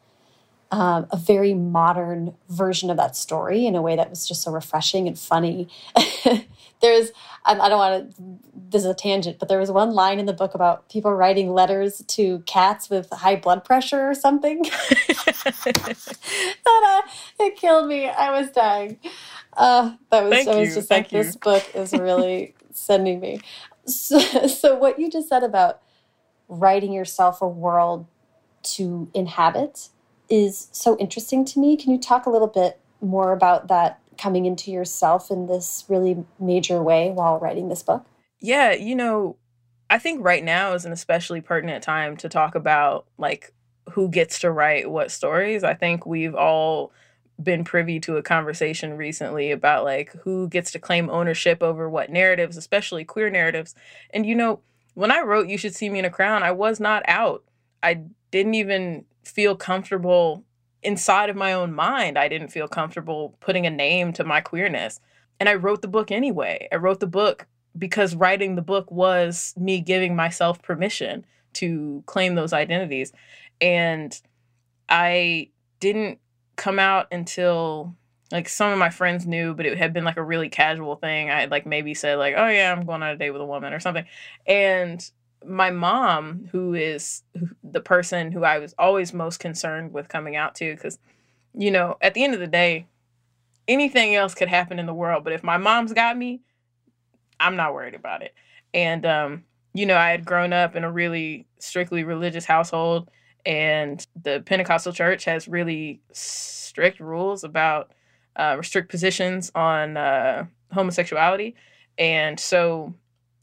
um, a very modern version of that story in a way that was just so refreshing and funny. There's, I, I don't want to, this is a tangent, but there was one line in the book about people writing letters to cats with high blood pressure or something. that uh, it killed me. I was dying. Uh, that was, Thank I was you. just Thank like, you. this book is really sending me. So, so, what you just said about writing yourself a world to inhabit is so interesting to me. Can you talk a little bit more about that coming into yourself in this really major way while writing this book? Yeah, you know, I think right now is an especially pertinent time to talk about like who gets to write what stories. I think we've all been privy to a conversation recently about like who gets to claim ownership over what narratives, especially queer narratives. And you know, when I wrote You Should See Me in a Crown, I was not out. I didn't even feel comfortable inside of my own mind. I didn't feel comfortable putting a name to my queerness. And I wrote the book anyway. I wrote the book because writing the book was me giving myself permission to claim those identities. And I didn't come out until like some of my friends knew, but it had been like a really casual thing. I had like maybe said like, "Oh yeah, I'm going on a date with a woman" or something. And my mom, who is the person who I was always most concerned with coming out to, because you know, at the end of the day, anything else could happen in the world, but if my mom's got me, I'm not worried about it. And um, you know, I had grown up in a really strictly religious household and the Pentecostal church has really strict rules about uh, restrict positions on uh, homosexuality. And so,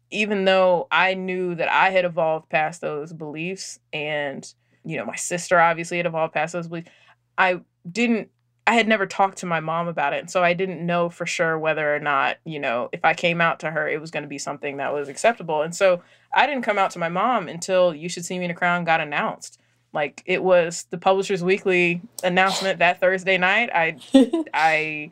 even though I knew that I had evolved past those beliefs, and you know, my sister obviously had evolved past those beliefs, I didn't. I had never talked to my mom about it, and so I didn't know for sure whether or not, you know, if I came out to her, it was going to be something that was acceptable. And so I didn't come out to my mom until You Should See Me in a Crown got announced like it was the Publishers Weekly announcement that Thursday night. I I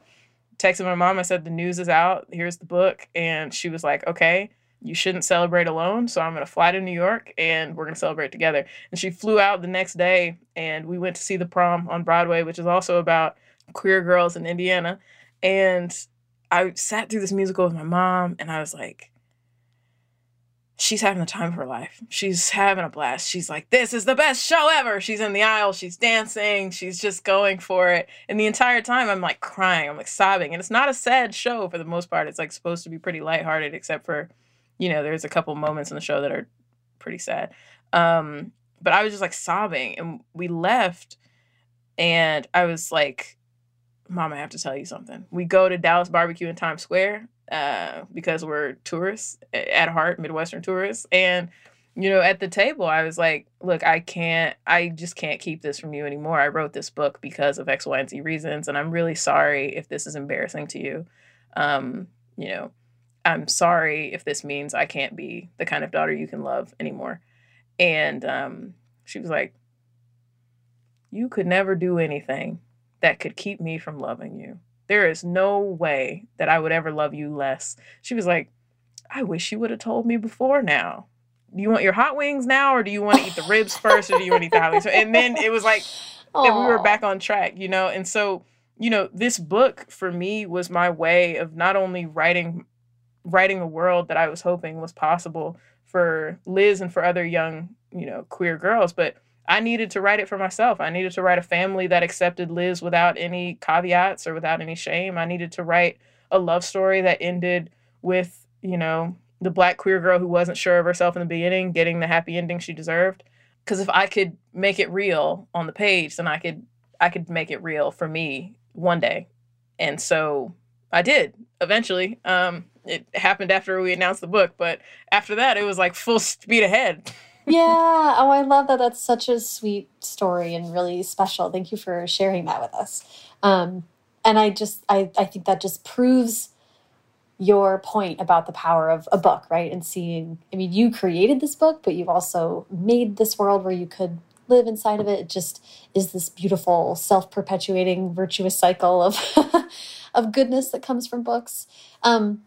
texted my mom. I said the news is out. Here's the book, and she was like, "Okay, you shouldn't celebrate alone. So I'm gonna fly to New York, and we're gonna celebrate together." And she flew out the next day, and we went to see the prom on Broadway, which is also about queer girls in Indiana. And I sat through this musical with my mom, and I was like, she's having the time of her life. She's having a blast. She's like, this is the best show ever. She's in the aisle, she's dancing, she's just going for it. And the entire time I'm like crying, I'm like sobbing. And it's not a sad show for the most part. It's like supposed to be pretty lighthearted, except for, you know, there's a couple moments in the show that are pretty sad. Um, but I was just like sobbing. And we left, and I was like, Mom, I have to tell you something. We go to Dallas Barbecue in Times Square uh, because we're tourists at heart, Midwestern tourists. And, you know, at the table, I was like, look, I can't, I just can't keep this from you anymore. I wrote this book because of X, Y, and Z reasons. And I'm really sorry if this is embarrassing to you. Um, you know, I'm sorry if this means I can't be the kind of daughter you can love anymore. And um, she was like, You could never do anything that could keep me from loving you. There is no way that I would ever love you less. She was like, I wish you would have told me before now. Do you want your hot wings now, or do you want to eat the ribs first, or do you want to eat the hot wings? And then it was like, and we were back on track, you know? And so, you know, this book for me was my way of not only writing writing a world that I was hoping was possible for Liz and for other young, you know, queer girls, but I needed to write it for myself. I needed to write a family that accepted Liz without any caveats or without any shame. I needed to write a love story that ended with, you know, the black queer girl who wasn't sure of herself in the beginning getting the happy ending she deserved. Because if I could make it real on the page, then I could I could make it real for me one day. And so I did eventually. Um, it happened after we announced the book, but after that, it was like full speed ahead. yeah. Oh, I love that. That's such a sweet story and really special. Thank you for sharing that with us. Um, and I just, I, I think that just proves your point about the power of a book, right? And seeing, I mean, you created this book, but you've also made this world where you could live inside of it. It just is this beautiful, self perpetuating, virtuous cycle of, of goodness that comes from books. Um,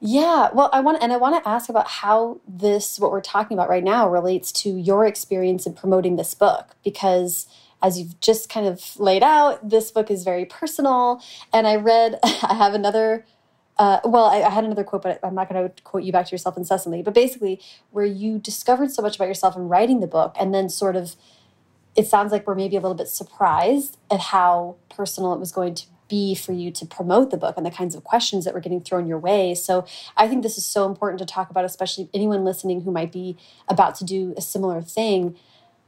yeah, well, I want and I want to ask about how this what we're talking about right now relates to your experience in promoting this book because as you've just kind of laid out, this book is very personal. And I read, I have another, uh, well, I, I, had another quote, but I'm not going to quote you back to yourself incessantly. But basically, where you discovered so much about yourself in writing the book, and then sort of, it sounds like we're maybe a little bit surprised at how personal it was going to be for you to promote the book and the kinds of questions that were getting thrown your way. So I think this is so important to talk about, especially anyone listening who might be about to do a similar thing.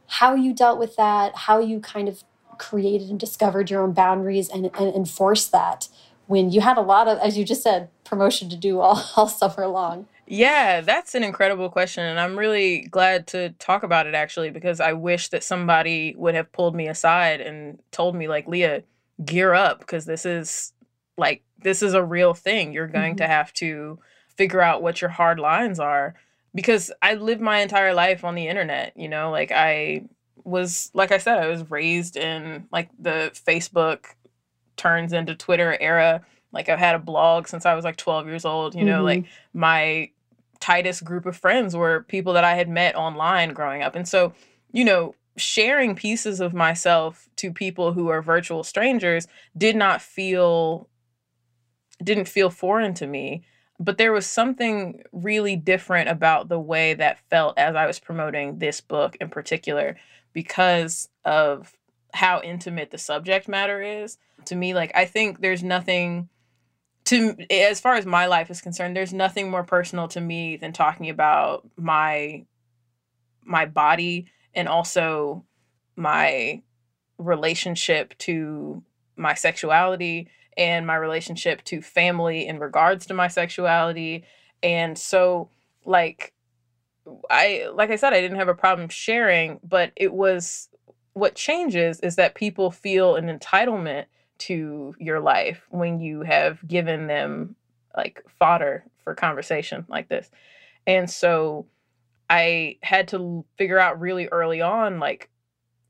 How you dealt with that, how you kind of created and discovered your own boundaries and, and enforced that when you had a lot of, as you just said, promotion to do all, all summer long. Yeah, that's an incredible question. And I'm really glad to talk about it actually, because I wish that somebody would have pulled me aside and told me, like, Leah, gear up because this is like this is a real thing. You're going mm-hmm. to have to figure out what your hard lines are because I lived my entire life on the internet, you know, like I was like I said I was raised in like the Facebook turns into Twitter era. Like I've had a blog since I was like 12 years old, you know, mm-hmm. like my tightest group of friends were people that I had met online growing up. And so, you know, sharing pieces of myself to people who are virtual strangers did not feel didn't feel foreign to me. But there was something really different about the way that felt as I was promoting this book in particular because of how intimate the subject matter is. To me like I think there's nothing to as far as my life is concerned there's nothing more personal to me than talking about my my body and also my relationship to my sexuality and my relationship to family in regards to my sexuality. And so like i like i said i didn't have a problem sharing but it was what changes is that people feel an entitlement to your life when you have given them like fodder for conversation like this. And so I had to figure out really early on, like,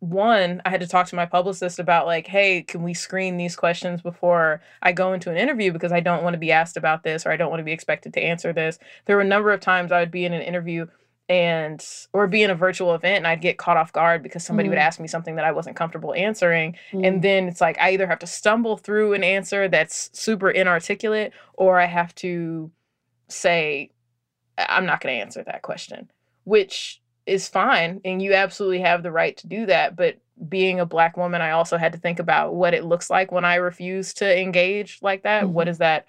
one, I had to talk to my publicist about, like, hey, can we screen these questions before I go into an interview because I don't want to be asked about this or I don't want to be expected to answer this. There were a number of times I would be in an interview and or be in a virtual event and I'd get caught off guard because somebody mm. would ask me something that I wasn't comfortable answering mm. and then it's like I either have to stumble through an answer that's super inarticulate or I have to say I'm not going to answer that question which is fine and you absolutely have the right to do that but being a black woman i also had to think about what it looks like when i refuse to engage like that. Mm-hmm. what does that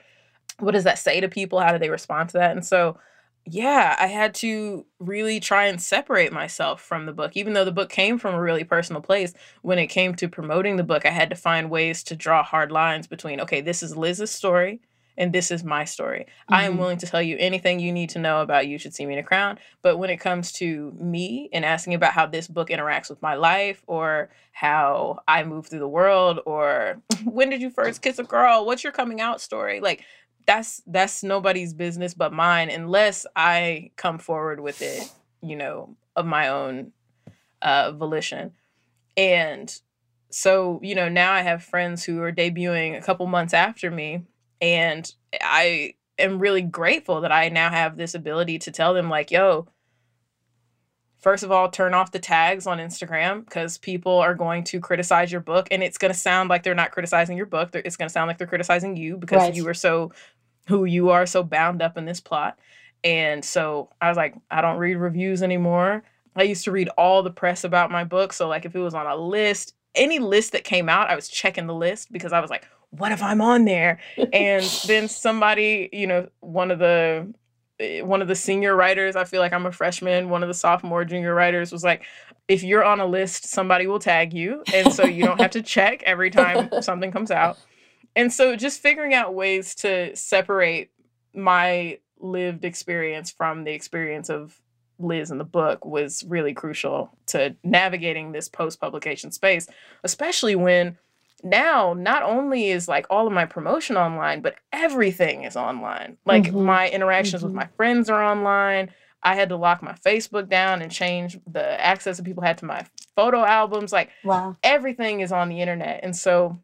what does that say to people? How do they respond to that? And so yeah i had to really try and separate myself from the book. Even though the book came from a really personal place when it came to promoting the book i had to find ways to draw hard lines between okay this is liz's story and this is my story. Mm-hmm. I am mm-hmm. willing to tell you anything you need to know about You Should See Me in a Crown. But when it comes to me and asking about how this book interacts with my life or how I move through the world or when did you first kiss a girl? What's your coming out story? Like that's that's nobody's business but mine unless I come forward with it, you know, of my own uh volition. And so, you know, now I have friends who are debuting a couple months after me and I am really grateful that I now have this ability to tell them, like, yo, first of all, turn off the tags on Instagram because people are going to criticize your book. And it's going to sound like they're not criticizing your book. It's going to sound like they're criticizing you because right. you are so, who you are, so bound up in this plot. And so I was like, I don't read reviews anymore. I used to read all the press about my book. So, like, if it was on a list, any list that came out, I was checking the list because I was like, what if I'm on there? and then somebody, you know, one of the eh, one of the senior writers, I feel like I'm a freshman, one of the sophomore junior writers was like, if you're on a list, somebody will tag you. And so you don't have to check every time something comes out. And so just figuring out ways to separate my lived experience from the experience of Liz in the book was really crucial to navigating this post publication space, especially when now not only is like all of my promotion online, but everything is online. Like mm-hmm. my interactions mm-hmm. with my friends are online. I had to lock my Facebook down and change the access that people had to my photo albums. Like wow. everything is on the internet. And so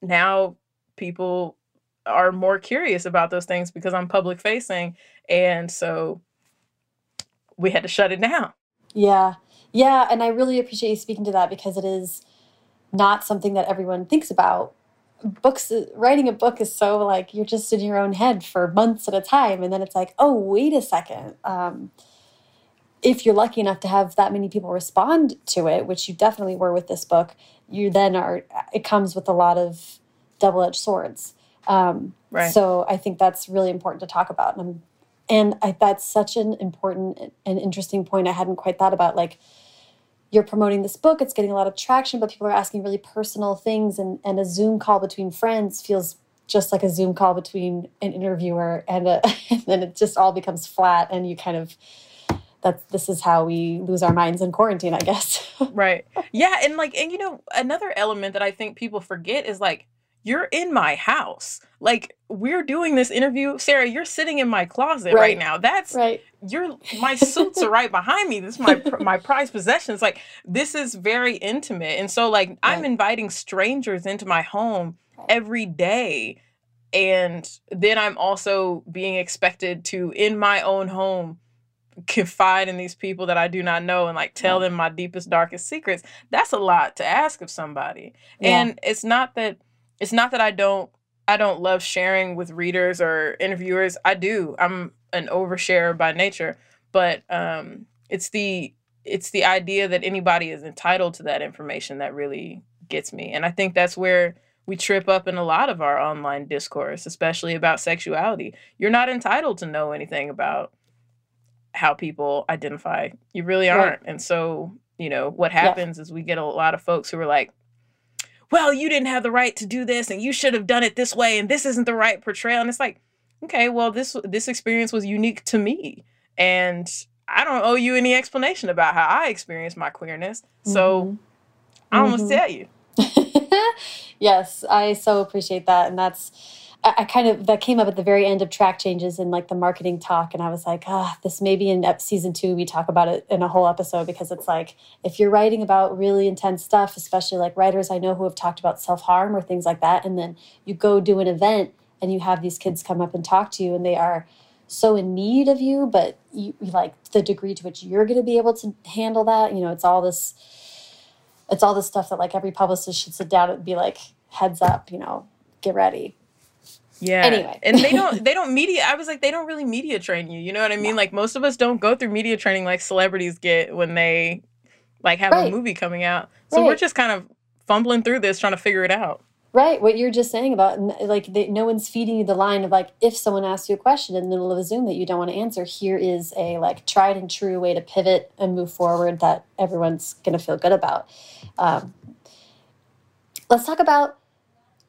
now people are more curious about those things because I'm public facing. And so we had to shut it down. Yeah. Yeah. And I really appreciate you speaking to that because it is not something that everyone thinks about. Books, writing a book is so like you're just in your own head for months at a time. And then it's like, oh, wait a second. Um, if you're lucky enough to have that many people respond to it, which you definitely were with this book, you then are, it comes with a lot of double edged swords. Um, right. So I think that's really important to talk about. And, and I, that's such an important and interesting point I hadn't quite thought about. Like, you're promoting this book, it's getting a lot of traction, but people are asking really personal things, and, and a Zoom call between friends feels just like a Zoom call between an interviewer, and, a, and then it just all becomes flat, and you kind of that this is how we lose our minds in quarantine, I guess. right. Yeah, and like, and you know, another element that I think people forget is like you're in my house. Like we're doing this interview, Sarah. You're sitting in my closet right, right now. That's right. You're my suits are right behind me. This is my my prized possessions. Like this is very intimate, and so like right. I'm inviting strangers into my home every day, and then I'm also being expected to in my own home confide in these people that I do not know and like tell yeah. them my deepest darkest secrets. That's a lot to ask of somebody, yeah. and it's not that it's not that I don't I don't love sharing with readers or interviewers. I do. I'm an oversharer by nature, but um, it's the it's the idea that anybody is entitled to that information that really gets me. And I think that's where we trip up in a lot of our online discourse, especially about sexuality. You're not entitled to know anything about how people identify. You really aren't. Right. And so, you know, what happens yeah. is we get a lot of folks who are like, well, you didn't have the right to do this and you should have done it this way and this isn't the right portrayal. And it's like, okay, well, this this experience was unique to me. And I don't owe you any explanation about how I experienced my queerness. So mm-hmm. I almost mm-hmm. tell you. yes, I so appreciate that. And that's I, kind of that came up at the very end of track changes and like the marketing talk, and I was like, ah, this maybe in season two we talk about it in a whole episode because it's like if you're writing about really intense stuff, especially like writers I know who have talked about self harm or things like that, and then you go do an event and you have these kids come up and talk to you, and they are so in need of you, but you, like the degree to which you're going to be able to handle that, you know, it's all this, it's all this stuff that like every publicist should sit down and be like, heads up, you know, get ready. Yeah. Anyway. and they don't they don't media I was like, they don't really media train you. You know what I mean? Like most of us don't go through media training like celebrities get when they like have right. a movie coming out. So right. we're just kind of fumbling through this trying to figure it out. Right, what you're just saying about like they, no one's feeding you the line of like if someone asks you a question in the middle of a Zoom that you don't want to answer, here is a like tried and true way to pivot and move forward that everyone's going to feel good about. Um, let's talk about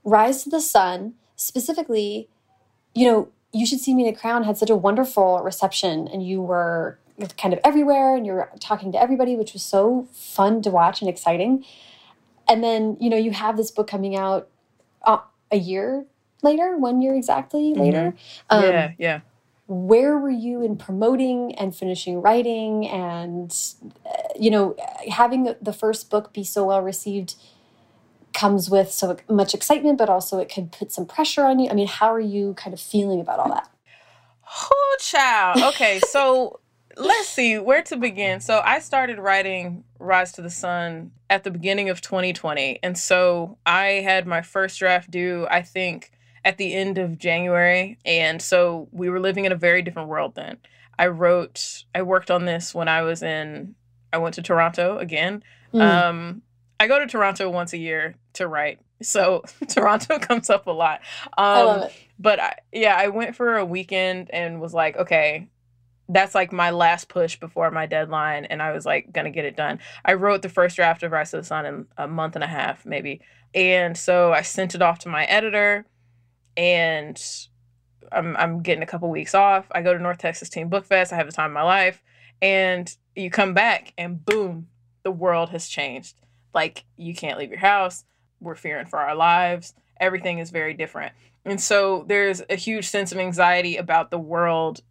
Rise to the Sun specifically, you know, you should see me in a crown had such a wonderful reception and you were kind of everywhere and you're talking to everybody, which was so fun to watch and exciting. And then, you know, you have this book coming out uh, a year later, one year exactly mm -hmm. later. Um, yeah, yeah. Where were you in promoting and finishing writing and, uh, you know, having the first book be so well received comes with so much excitement, but also it could put some pressure on you. I mean, how are you kind of feeling about all that? Oh, child. Okay, so let's see where to begin. So I started writing Rise to the Sun at the beginning of 2020. And so I had my first draft due, I think, at the end of January. And so we were living in a very different world then. I wrote, I worked on this when I was in I went to Toronto again. Mm. Um, I go to Toronto once a year to write, so Toronto comes up a lot. Um, I love it. But I, yeah, I went for a weekend and was like, okay, that's like my last push before my deadline, and I was like gonna get it done. I wrote the first draft of Rise of the Sun in a month and a half, maybe, and so I sent it off to my editor, and I'm I'm getting a couple weeks off. I go to North Texas Teen Book Fest. I have the time of my life, and you come back, and boom, the world has changed. Like you can't leave your house. We're fearing for our lives. Everything is very different. And so there's a huge sense of anxiety about the world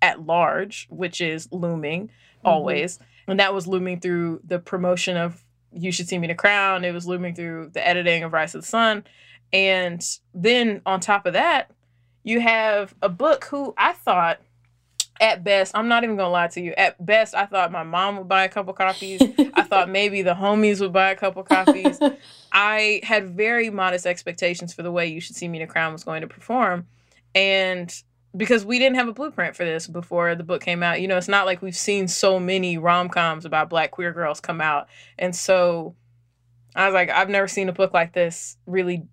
at large, which is looming mm-hmm. always. And that was looming through the promotion of You Should See Me the Crown. It was looming through the editing of Rise of the Sun. And then on top of that, you have a book who I thought at best, I'm not even gonna lie to you, at best I thought my mom would buy a couple copies. I thought maybe the homies would buy a couple copies. I had very modest expectations for the way You Should See Me in the Crown was going to perform. And because we didn't have a blueprint for this before the book came out, you know, it's not like we've seen so many rom coms about black queer girls come out. And so I was like, I've never seen a book like this really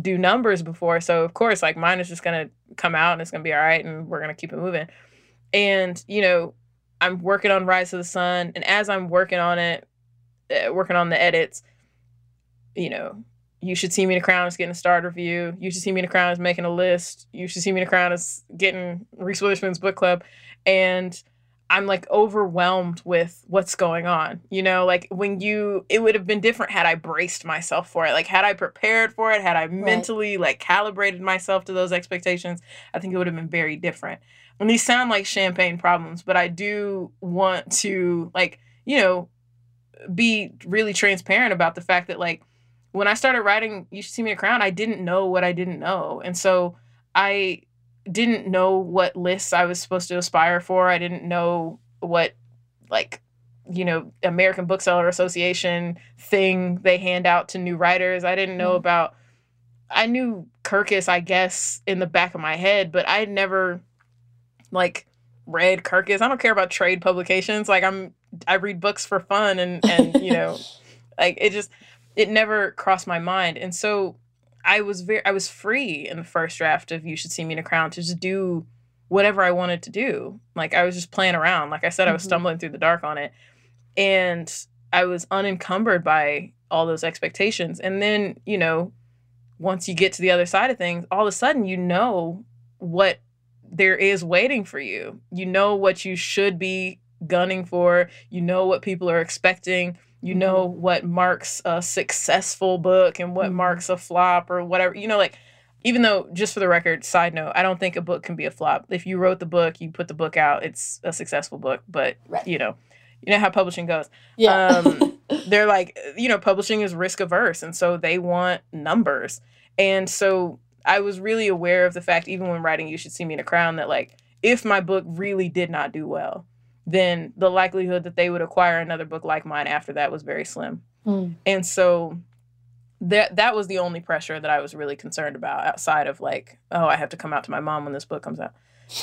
do numbers before. So, of course, like mine is just going to come out and it's going to be all right and we're going to keep it moving. And, you know, I'm working on Rise of the Sun. And as I'm working on it, uh, working on the edits, you know, you should see me in the crown is getting a starred review. You should see me in the crown is making a list. You should see me in the crown is getting Reese Witherspoon's book club. And I'm like overwhelmed with what's going on. You know, like when you, it would have been different had I braced myself for it. Like, had I prepared for it, had I mentally like calibrated myself to those expectations, I think it would have been very different. And these sound like champagne problems, but I do want to, like, you know, be really transparent about the fact that, like, when I started writing You Should See Me a Crown, I didn't know what I didn't know. And so I didn't know what lists I was supposed to aspire for. I didn't know what like you know American Bookseller Association thing they hand out to new writers. I didn't know Mm. about I knew Kirkus, I guess, in the back of my head, but I had never like read Kirkus. I don't care about trade publications. Like I'm I read books for fun and and you know like it just it never crossed my mind. And so I was very I was free in the first draft of You Should See Me in a Crown to just do whatever I wanted to do. Like I was just playing around. Like I said, I was Mhm. stumbling through the dark on it. And I was unencumbered by all those expectations. And then, you know, once you get to the other side of things, all of a sudden you know what there is waiting for you. You know what you should be gunning for. You know what people are expecting. You know what marks a successful book and what Mhm. marks a flop or whatever. You know, like, even though, just for the record, side note, I don't think a book can be a flop. If you wrote the book, you put the book out, it's a successful book. But, Right. you know, you know how publishing goes yeah. um, they're like you know publishing is risk averse and so they want numbers and so i was really aware of the fact even when writing you should see me in a crown that like if my book really did not do well then the likelihood that they would acquire another book like mine after that was very slim Mm. and so that that was the only pressure that i was really concerned about outside of like oh i have to come out to my mom when this book comes out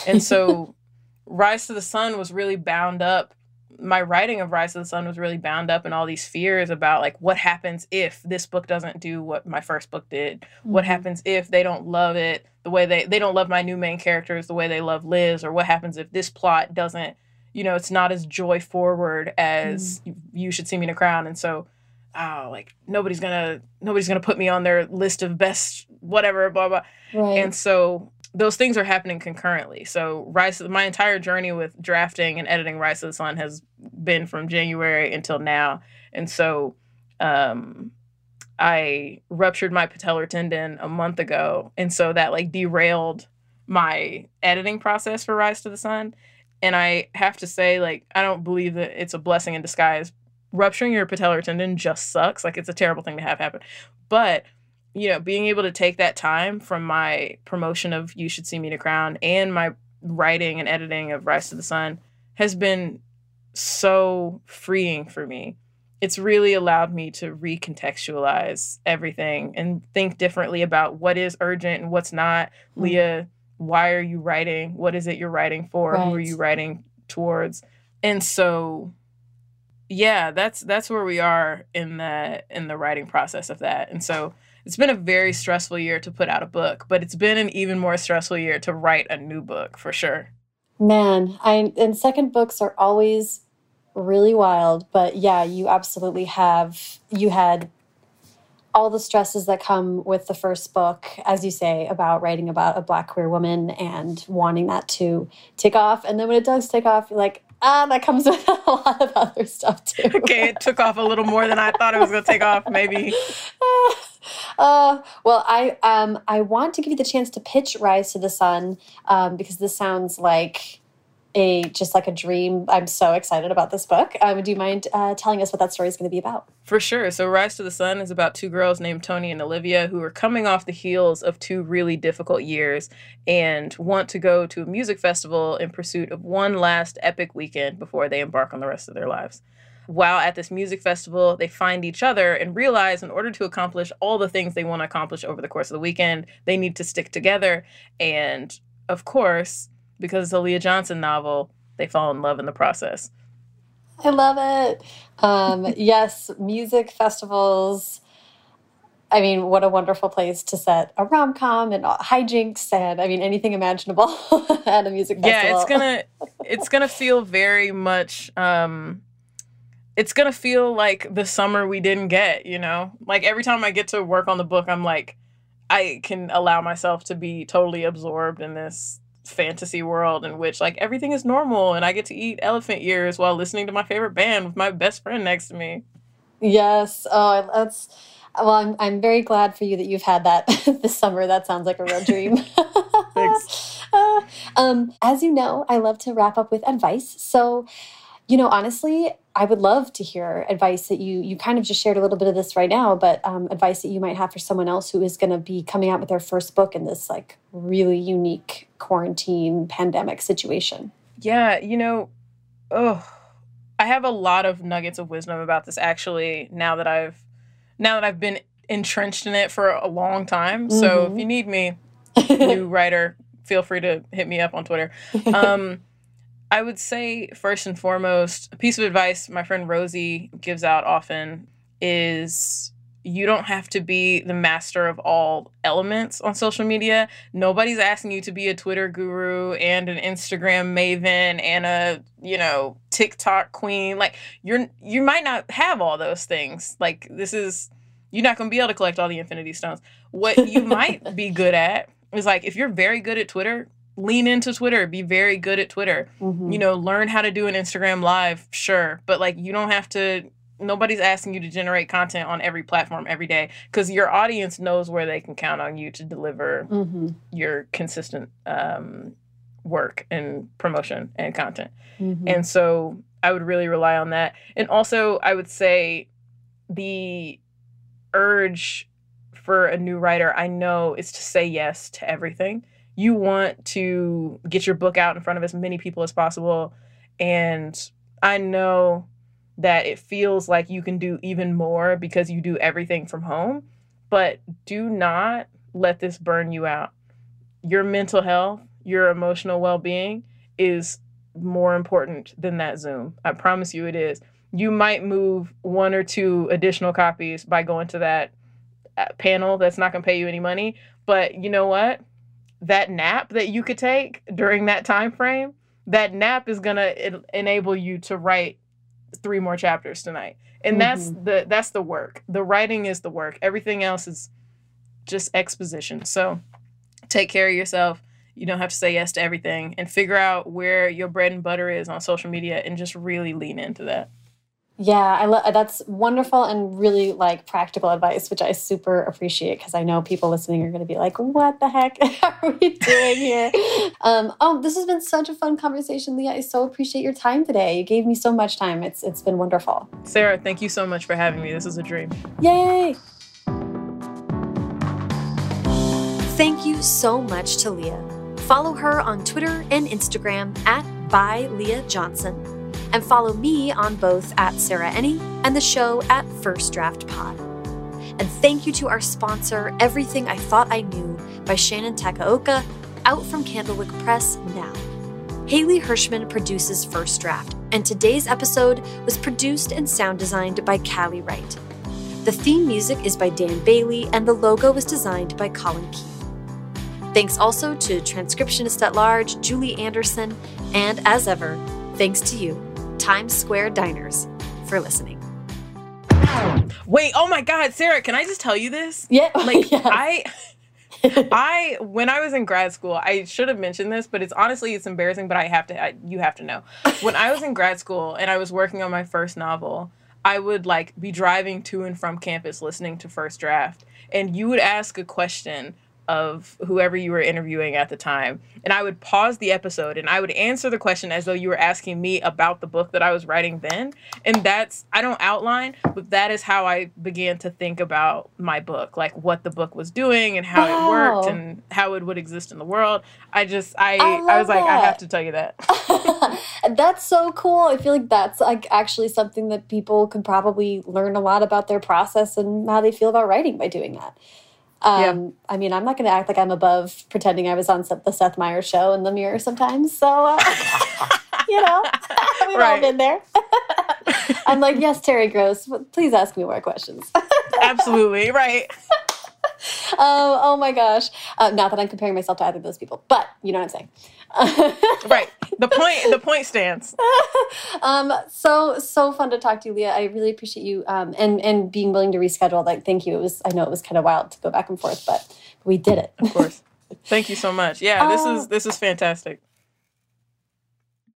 and so Rise to the Sun was really bound up. My writing of Rise to the Sun was really bound up in all these fears about like what happens if this book doesn't do what my first book did. What Mhm. happens if they don't love it the way they they don't love my new main characters the way they love Liz or what happens if this plot doesn't you know it's not as joy forward as you should see me in a crown and so oh like nobody's gonna nobody's gonna put me on their list of best whatever blah blah Right. and so those things are happening concurrently. So Rise, my entire journey with drafting and editing Rise of the Sun has been from January until now, and so um, I ruptured my patellar tendon a month ago, and so that like derailed my editing process for Rise to the Sun. And I have to say, like, I don't believe that it's a blessing in disguise. Rupturing your patellar tendon just sucks. Like, it's a terrible thing to have happen. But you know, being able to take that time from my promotion of You Should See Me to Crown and my writing and editing of Rise to the Sun has been so freeing for me. It's really allowed me to recontextualize everything and think differently about what is urgent and what's not. Mm. Leah, why are you writing? What is it you're writing for? Who are you writing towards? And so yeah, that's that's where we are in the in the writing process of that. And so it's been a very stressful year to put out a book, but it's been an even more stressful year to write a new book for sure. Man, I and second books are always really wild, but yeah, you absolutely have you had all the stresses that come with the first book, as you say, about writing about a black queer woman and wanting that to take off. And then when it does take off, you're like, ah, that comes with a lot of other stuff too. okay, it took off a little more than I thought it was going to take off, maybe. Uh, well, I um, I want to give you the chance to pitch Rise to the Sun um, because this sounds like a just like a dream. I'm so excited about this book. Um, do you mind uh, telling us what that story is going to be about? For sure. So, Rise to the Sun is about two girls named Tony and Olivia who are coming off the heels of two really difficult years and want to go to a music festival in pursuit of one last epic weekend before they embark on the rest of their lives. While at this music festival, they find each other and realize in order to accomplish all the things they want to accomplish over the course of the weekend, they need to stick together. And of course, because it's a Leah Johnson novel, they fall in love in the process. I love it. Um, yes, music festivals. I mean, what a wonderful place to set a rom com and hijinks and I mean anything imaginable at a music festival. Yeah, it's gonna it's gonna feel very much um it's gonna feel like the summer we didn't get, you know? Like every time I get to work on the book, I'm like, I can allow myself to be totally absorbed in this fantasy world in which like everything is normal and I get to eat elephant ears while listening to my favorite band with my best friend next to me. Yes. Oh, that's well, I'm I'm very glad for you that you've had that this summer. That sounds like a real dream. Thanks. Uh, um, as you know, I love to wrap up with advice. So, you know, honestly, I would love to hear advice that you you kind of just shared a little bit of this right now, but um, advice that you might have for someone else who is going to be coming out with their first book in this like really unique quarantine pandemic situation. Yeah, you know, oh, I have a lot of nuggets of wisdom about this actually. Now that I've now that I've been entrenched in it for a long time, mm -hmm. so if mm-hmm. you need me, new writer, feel free to hit me up on Twitter. Um, I would say, first and foremost, a piece of advice my friend Rosie gives out often is you don't have to be the master of all elements on social media. Nobody's asking you to be a Twitter guru and an Instagram maven and a, you know, TikTok queen. Like you're you might not have all those things. Like this is you're not going to be able to collect all the infinity stones. What you might be good at is like if you're very good at Twitter, lean into Twitter, be very good at Twitter. Mm-hmm. You know, learn how to do an Instagram live, sure, but like you don't have to nobody's asking you to generate content on every platform every day because your audience knows where they can count on you to deliver mm-hmm. your consistent um, work and promotion and content. Mm-hmm. And so I would really rely on that. And also, I would say the urge for a new writer I know is to say yes to everything you want to get your book out in front of as many people as possible. And I know that it feels like you can do even more because you do everything from home, but do not let this burn you out. Your mental health, your emotional well being is more important than that Zoom. I promise you it is. You might move one or two additional copies by going to that uh, panel that's not going to pay you any money. But you know what? That nap that you could take during that time frame, that nap is going to enable you to write three more chapters tonight. And mm-hmm. that's the that's the work. The writing is the work. Everything else is just exposition. So take care of yourself. You don't have to say yes to everything and figure out where your bread and butter is on social media and just really lean into that. Yeah, I love that's wonderful and really like practical advice, which I super appreciate because I know people listening are going to be like, "What the heck are we doing here?" um, oh, this has been such a fun conversation, Leah. I so appreciate your time today. You gave me so much time. It's it's been wonderful. Sarah, thank you so much for having me. This is a dream. Yay! Thank you so much to Leah. Follow her on Twitter and Instagram at by Leah Johnson and follow me on both at Sarah Enni and the show at First Draft Pod. And thank you to our sponsor, Everything I Thought I Knew by Shannon Takaoka, out from Candlewick Press now. Haley Hirschman produces First Draft, and today's episode was produced and sound designed by Callie Wright. The theme music is by Dan Bailey, and the logo was designed by Colin Key. Thanks also to transcriptionist at large Julie Anderson, and as ever, thanks to you, Times Square Diners, for listening. Wait, oh my God, Sarah, can I just tell you this? Yeah, Like, yes. I. I when I was in grad school, I should have mentioned this, but it's honestly it's embarrassing. But I have to, I, you have to know. When I was in grad school and I was working on my first novel, I would like be driving to and from campus listening to First Draft, and you would ask a question of whoever you were interviewing at the time, and I would pause the episode and I would answer the question as though you were asking me about the book that I was writing then. And that's I don't outline, but that is how I began to think about my book, like what the book was doing and how it worked and how it would exist in the world. I just I I I, was like I have to tell you that. that's so cool. I feel like that's like actually something that people could probably learn a lot about their process and how they feel about writing by doing that. Um, I mean, I'm not going to act like I'm above pretending I was on the Seth Meyers show in the mirror sometimes. So, uh, you know, we've all Right. been there. I'm like, yes, Terry Gross, please ask me more questions. Absolutely right. oh, oh my gosh. Uh, not that I'm comparing myself to either of those people, but you know what I'm saying. Right. The point the point stands. um, so so fun to talk to you, Leah. I really appreciate you um, and and being willing to reschedule. Like, thank you. It was I know it was kind of wild to go back and forth, but we did it. Of course. Thank you so much. Yeah, this Oh. is this is fantastic.